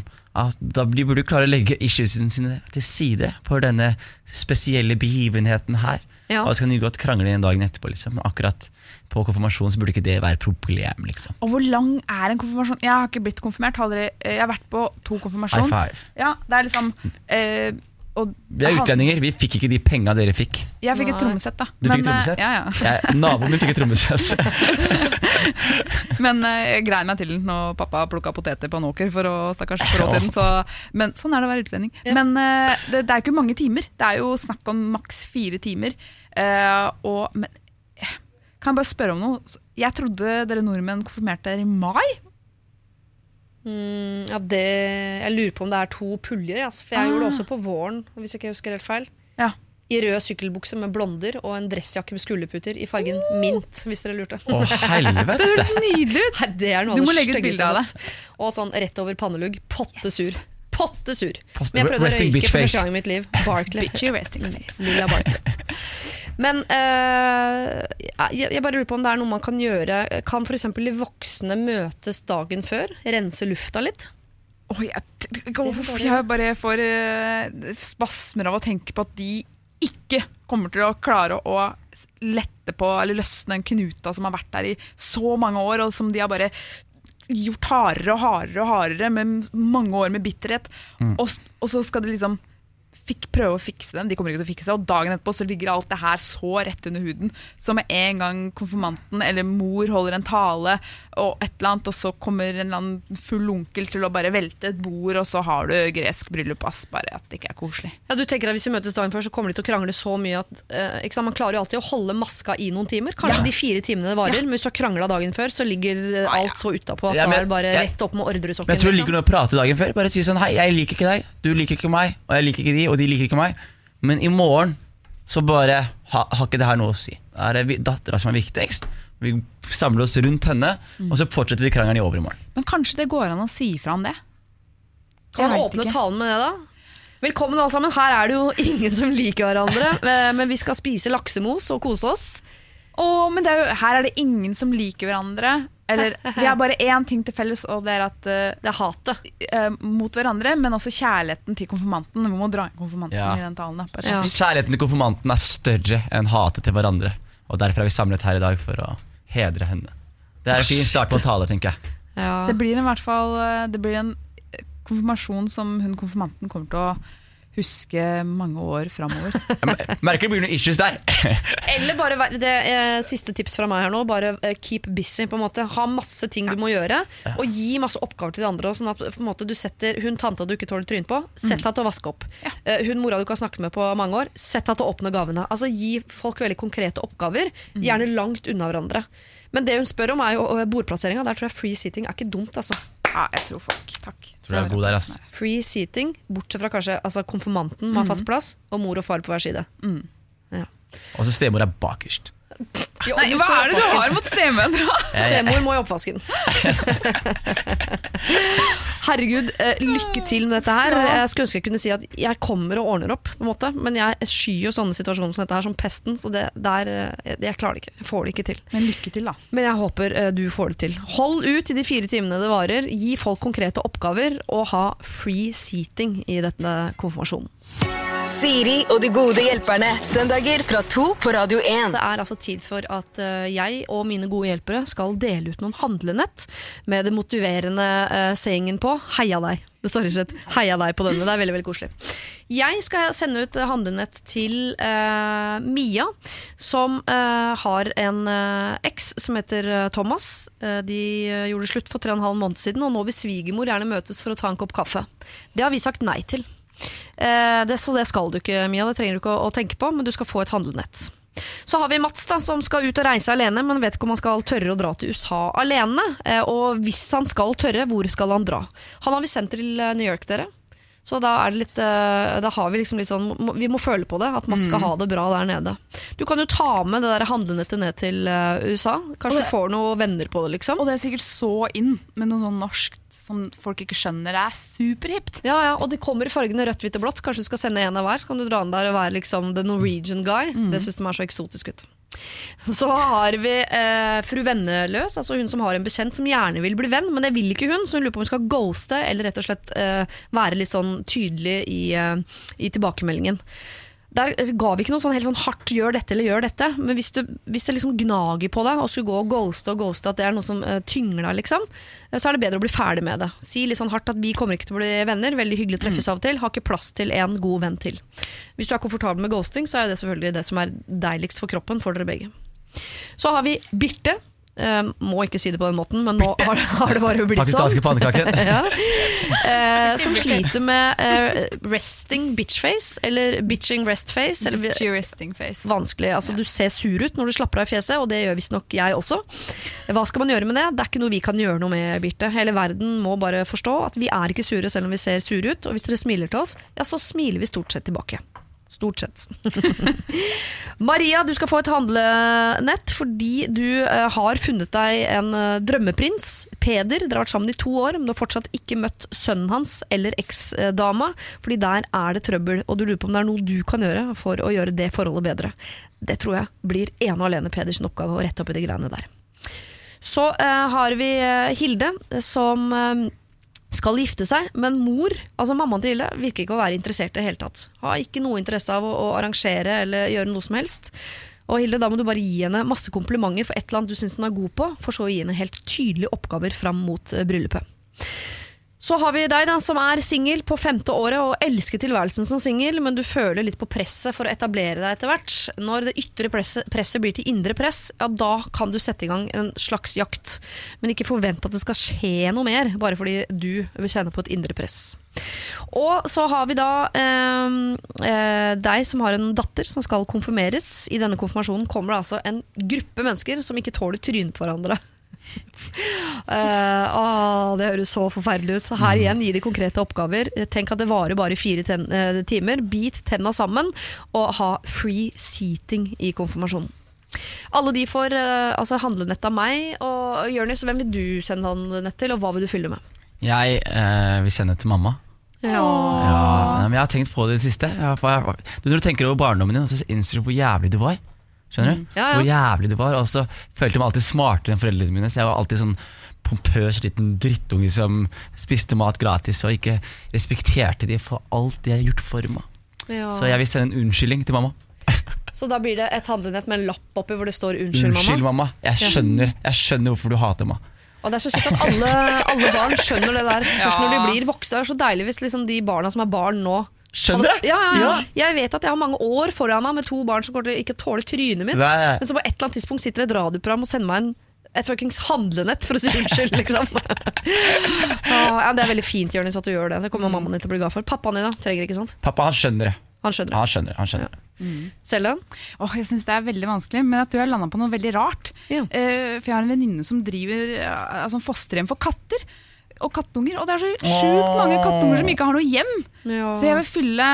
at da de burde klare å legge issuesene sine til side for denne spesielle begivenheten her. Ja. Og så kan de godt krangle igjen dagen etterpå, liksom. Akkurat på konfirmasjon så burde ikke det være et problem, liksom. Og hvor lang er en konfirmasjon? Jeg har ikke blitt konfirmert. aldri- Jeg har vært på to High five. Ja, det er liksom eh, og Vi er utlendinger, vi fikk ikke de penga dere fikk. Jeg fikk et trommesett, da. Du fikk et eh, trommesett? Ja, ja. Naboen min fikk et trommesett. Men eh, jeg grein meg til den når pappa plukka poteter på en åker for å stakkars få råd til den. Så, men sånn er det å være utlending. Ja. Men eh, det, det er ikke mange timer. Det er jo snakk om maks fire timer. Eh, og, men kan jeg bare spørre om noe? Jeg trodde dere nordmenn konfirmerte dere i mai. Mm, ja, det, jeg lurer på om det er to puljer, yes, for jeg gjorde det også på våren. Hvis ikke jeg husker helt feil Ja. I rød sykkelbukse med blonder og en dressjakke med skulderputer i fargen mint. Hvis dere lurte. Å, helvete! det høres Nydelig ut! Nei, det er noe Du må legge ut bilde av det. Og sånn rett over pannelugg. Pottesur. Pottesur. Post- Men jeg prøvde å røyke for første gang i mitt liv. Barkley. Bitchy resting face. Lilla Barkley. Men eh, jeg, jeg bare lurer på om det er noe man kan gjøre. Kan f.eks. de voksne møtes dagen før? Rense lufta litt? Oh, jeg, jeg, jeg bare får uh, spasmer av å tenke på at de ikke kommer til å klare å lette på eller løsne den knuta som har vært der i så mange år, og som de har bare gjort hardere og hardere og hardere med mange år med bitterhet. Og, og så skal de liksom fikk prøve å fikse den. De kommer ikke til å fikse det. Og dagen etterpå så ligger alt det her så rett under huden. Så med en gang konfirmanten eller mor holder en tale, og et eller annet, og så kommer en eller annen full onkel til å bare velte et bord, og så har du gresk bryllup. Ass, bare at det ikke er koselig. Ja, du tenker at Hvis vi møtes dagen før, så kommer de til å krangle så mye at eh, ikke sant? Man klarer jo alltid å holde maska i noen timer. Kanskje de fire timene det varer. Men hvis du har krangla dagen før, så ligger alt så utapå at Ja, men- det er bare jeg- rett opp med ordresokken. Men jeg tror det ligger liker noe å prate dagen før. Bare si sånn Hei, jeg liker ikke deg, du liker ikke meg, og jeg liker ikke de, og de liker ikke meg. Men i morgen så bare ha, har ikke det her noe å si. Det er det dattera som er viktigst. Vi samler oss rundt henne, og så fortsetter vi krangelen i overmorgen. Men kanskje det går an å si ifra om det? Kan man åpne ikke. talen med det, da? Velkommen alle sammen. Her er det jo ingen som liker hverandre, men vi skal spise laksemos og kose oss. Å, men det er jo, her er det ingen som liker hverandre. Eller vi har bare én ting til felles, og det er at uh, Det er hatet. uh, mot hverandre, men også kjærligheten til konfirmanten. Vi må dra inn konfirmanten Ja. i den talen. Da, Ja. Kjærligheten til konfirmanten er større enn hatet til hverandre. Og Derfor er vi samlet her i dag for å hedre henne. Det er en fin start på en tale, tenker jeg. Ja. Det blir i hvert fall eh, Det blir en konfirmasjon som hun konfirmanten kommer til å huske mange år framover. Merker det blir noen issues der. Eller bare det eh, Siste tips fra meg her nå. Bare eh, keep busy. på en måte Ha masse ting du må gjøre, og gi masse oppgaver til de andre. Sånn at på en måte, du setter Hun tanta du ikke tåler trynet på, sett henne til å vaske opp. Eh, hun mora du ikke har snakket med på mange år, sett henne til å åpne gavene. Altså Gi folk veldig konkrete oppgaver, gjerne langt unna hverandre. Men det hun spør om, er jo bordplasseringa. Der tror jeg free sitting er ikke dumt. altså Ja, jeg tror folk Takk. Tror du er god der, ass. Free seating, bortsett fra kanskje altså konfirmanten må ha fast plass, og mor og far på hver side. Og så stemor er bakerst. Jo, Nei, hva er det du har mot stemødre? Stemor må i oppvasken. Herregud, eh, lykke til med dette her. Jeg skulle ønske jeg kunne si at jeg kommer og ordner opp, på en måte. men jeg skyr jo sånne situasjoner som dette her som pesten, så det der, eh, jeg klarer det ikke. Jeg får det ikke til. Men lykke til, da. Men jeg håper eh, du får det til. Hold ut i de fire timene det varer. Gi folk konkrete oppgaver, og ha free seating i denne konfirmasjonen. Siri og de gode hjelperne. Søndager fra to på Radio 1. Det er altså tid for at eh, jeg og mine gode hjelpere skal dele ut noen handlenett med det motiverende uh, sayingen på 'heia deg'. Det står ikke et 'heia deg' på denne. Det er veldig veldig koselig. Jeg skal sende ut eh, handlenett til uh, Mia, som uh, har en uh, eks som heter eh, Thomas. Eh, de eh, gjorde slutt for tre og en halv måned siden, og nå vil svigermor gjerne møtes for å ta en kopp kaffe. Det har vi sagt nei til. Eh, det, så det skal du ikke, Mia. Det trenger du ikke å, å tenke på, men du skal få et handlenett. Så har vi Mats, da, som skal ut og reise alene, men vet ikke om han skal tørre å dra til USA alene. Eh, og hvis han skal tørre, hvor skal han dra? Han har vi sendt til eh, New York, dere. Så da er det litt Da har vi liksom litt sånn Vi må føle på det, at Mats skal ha det bra der nede. Du kan jo ta med det der handlenettet ned til USA. Kanskje du får noen venner på det, liksom. Og det er sikkert så inn med noe sånn norsk som folk ikke skjønner. Er superhipt. Ja, ja, og de kommer i fargene rødt, hvitt og blått. Kanskje du skal sende en av hver, så kan du dra den der og være liksom the Norwegian guy. Det syns de er så eksotisk ut. Så har vi eh, fru Venneløs, altså hun som har en bekjent som gjerne vil bli venn, men det vil ikke hun, så hun lurer på om hun skal ghoste eller rett og slett eh, være litt sånn tydelig i, eh, i tilbakemeldingen. Der ga vi ikke noe sånn helt sånn hardt 'gjør dette' eller 'gjør dette', men hvis, du, hvis det liksom gnager på deg og skulle gå og ghoste og ghoste, at det er noe som uh, tynger deg, liksom, eh, så er det bedre å bli ferdig med det. Si litt sånn hardt at vi kommer ikke til å bli venner, veldig hyggelig å treffes av og til, har ikke plass til en god venn til. Hvis du er komfortabel med ghosting, så er det selvfølgelig det som er deiligst for kroppen for dere begge. Så har vi Birte. Eh, må ikke si det på den måten, men nå har, har det bare blitt sånn. Pakistanske pannekaker. ja. uh, som sliter med uh, resting bitchface, eller bitching restface. Eller Bitchy resting face. vanskelig. Altså, du ser sur ut når du slapper av i fjeset, og det gjør visstnok jeg også. Hva skal man gjøre med det? Det er ikke noe vi kan gjøre noe med, Birte. Hele verden må bare forstå at vi er ikke sure selv om vi ser sure ut, og hvis dere smiler til oss, ja, så smiler vi stort sett tilbake. Stort sett. Maria, du skal få et handlenett fordi du eh, har funnet deg en eh, drømmeprins. Peder, dere har vært sammen i to år, men du har fortsatt ikke møtt sønnen hans eller eksdama, fordi der er det trøbbel, og du lurer på om det er noe du kan gjøre for å gjøre det forholdet bedre. Det tror jeg blir ene og alene Peders oppgave å rette opp i de greiene der. Så uh, har vi Hilde, som eh, skal gifte seg, men mor, altså mammaen til Hilde, virker ikke å være interessert i det hele tatt. Har ikke noe interesse av å, å arrangere eller gjøre noe som helst. Og Hilde, da må du bare gi henne masse komplimenter for et eller annet du syns hun er god på, for så å gi henne helt tydelige oppgaver fram mot eh, bryllupet. Så har vi deg da, som er singel på femte året og elsker tilværelsen som singel, men du føler litt på presset for å etablere deg etter hvert. Når det ytre presset, presset blir til indre press, ja da kan du sette i gang en slags jakt. Men ikke forvent at det skal skje noe mer, bare fordi du vil kjenne på et indre press. Og så har vi da eh, eh, deg som har en datter som skal konfirmeres. I denne konfirmasjonen kommer det altså en gruppe mennesker som ikke tåler trynet på hverandre. Eh, åh, det høres så forferdelig ut. Her igjen, gi de konkrete oppgaver. Tenk at det varer bare fire ten eh, timer. Bit tenna sammen, og ha free seating i konfirmasjonen. Alle de får uh, altså handlenett av meg. Og Jonis, hvem vil du sende handlenett til, og hva vil du fylle med? Jeg eh, vil sende til mamma. Ja. Ja, men jeg har tenkt på det i det siste. Jeg, jeg, du, når du tenker over barndommen din, så innser du hvor jævlig du var. Skjønner du? Mm. Ja, ja. Hvor jævlig du var. Og så følte jeg meg alltid smartere enn foreldrene mine. Så jeg var alltid sånn pompøs liten drittunge som spiste mat gratis og ikke respekterte de for alt de har gjort for meg. Ja. Så jeg vil sende en unnskyldning til mamma. Så da blir det et handlenett med en lapp oppi hvor det står 'unnskyld, mamma'? Unnskyld, mamma'? mamma. Jeg skjønner, jeg skjønner hvorfor du hater meg. Og det er så kjekt at alle, alle barn skjønner det der først når de blir voksne. Det er så deilig hvis liksom de barna som er barn nå Skjønner du? Ja, ja, ja. Ja. Jeg vet at jeg har mange år foran meg med to barn som ikke tåle trynet mitt. Nei. Men så på et eller annet tidspunkt sitter et radioprogram og sender meg en et fuckings handlenett for å si unnskyld, liksom. Åh, ja, det er veldig fint, Jonis, at du gjør det. Det kommer mammaen din til å bli glad for. Pappaen din da, trenger ikke sant? Pappa han skjønner det. Han skjønner. Han skjønner, han skjønner. Selda? Oh, jeg syns det er veldig vanskelig, men jeg tror jeg landa på noe veldig rart. Ja. Uh, for jeg har en venninne som driver uh, altså fosterhjem for katter og kattunger. Og det er så sjukt mange kattunger som ikke har noe hjem. Ja. Så jeg vil fylle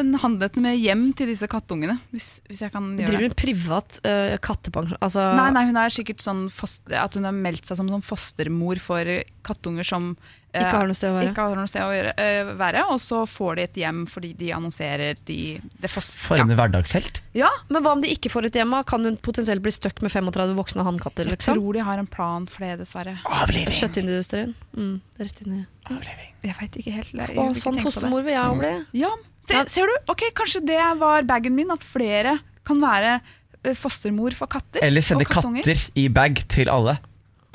den handleten med hjem til disse kattungene. Hvis, hvis jeg kan gjøre Driver hun privat uh, kattepensjon? Altså, Nei, nei, hun er sikkert sånn foster, at hun har meldt seg som sånn fostermor for kattunger som uh, Ikke har noe sted å være. Ikke har noe sted å gjøre, uh, være og så får de et hjem fordi de annonserer de, det foster... For en hverdagshelt. Ja, Men hva om de ikke får et hjem? Kan hun potensielt bli stuck med 35 voksne hannkatter? jeg Liksom? tror de har en plan for det, dessverre. Avliving. Kjøttindustrien? Mm, rett inn i Avliving. Jeg veit ikke helt. Jeg, jeg sånn fostermor vil jeg òg bli. Ja, se, ser du? Ok, Kanskje det var bagen min, at flere kan være eh, fostermor for katter. Eller sende katter i bag til alle.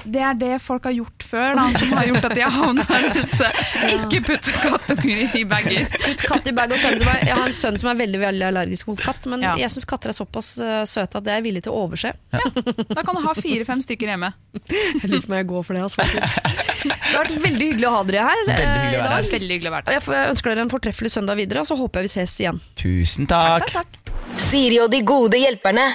Det er det folk har gjort før, da, som har gjort at de har havna i disse Ikke putt kattunger i bager. Putt katt i bag og send meg. Jeg har en sønn som er veldig veldig allergisk mot katt, men Ja. jeg syns katter er såpass eh, søte at det er jeg villig til å overse. Ja. Da kan du ha fire-fem stykker hjemme. Jeg lurer på om jeg går for det. Altså, det har vært veldig hyggelig å ha dere her Veldig eh, i dag. her. Veldig hyggelig å være her. jeg ønsker dere en fortreffelig søndag videre, og så håper jeg vi ses igjen. Tusen takk. Takk, takk. Siri og de gode hjelperne.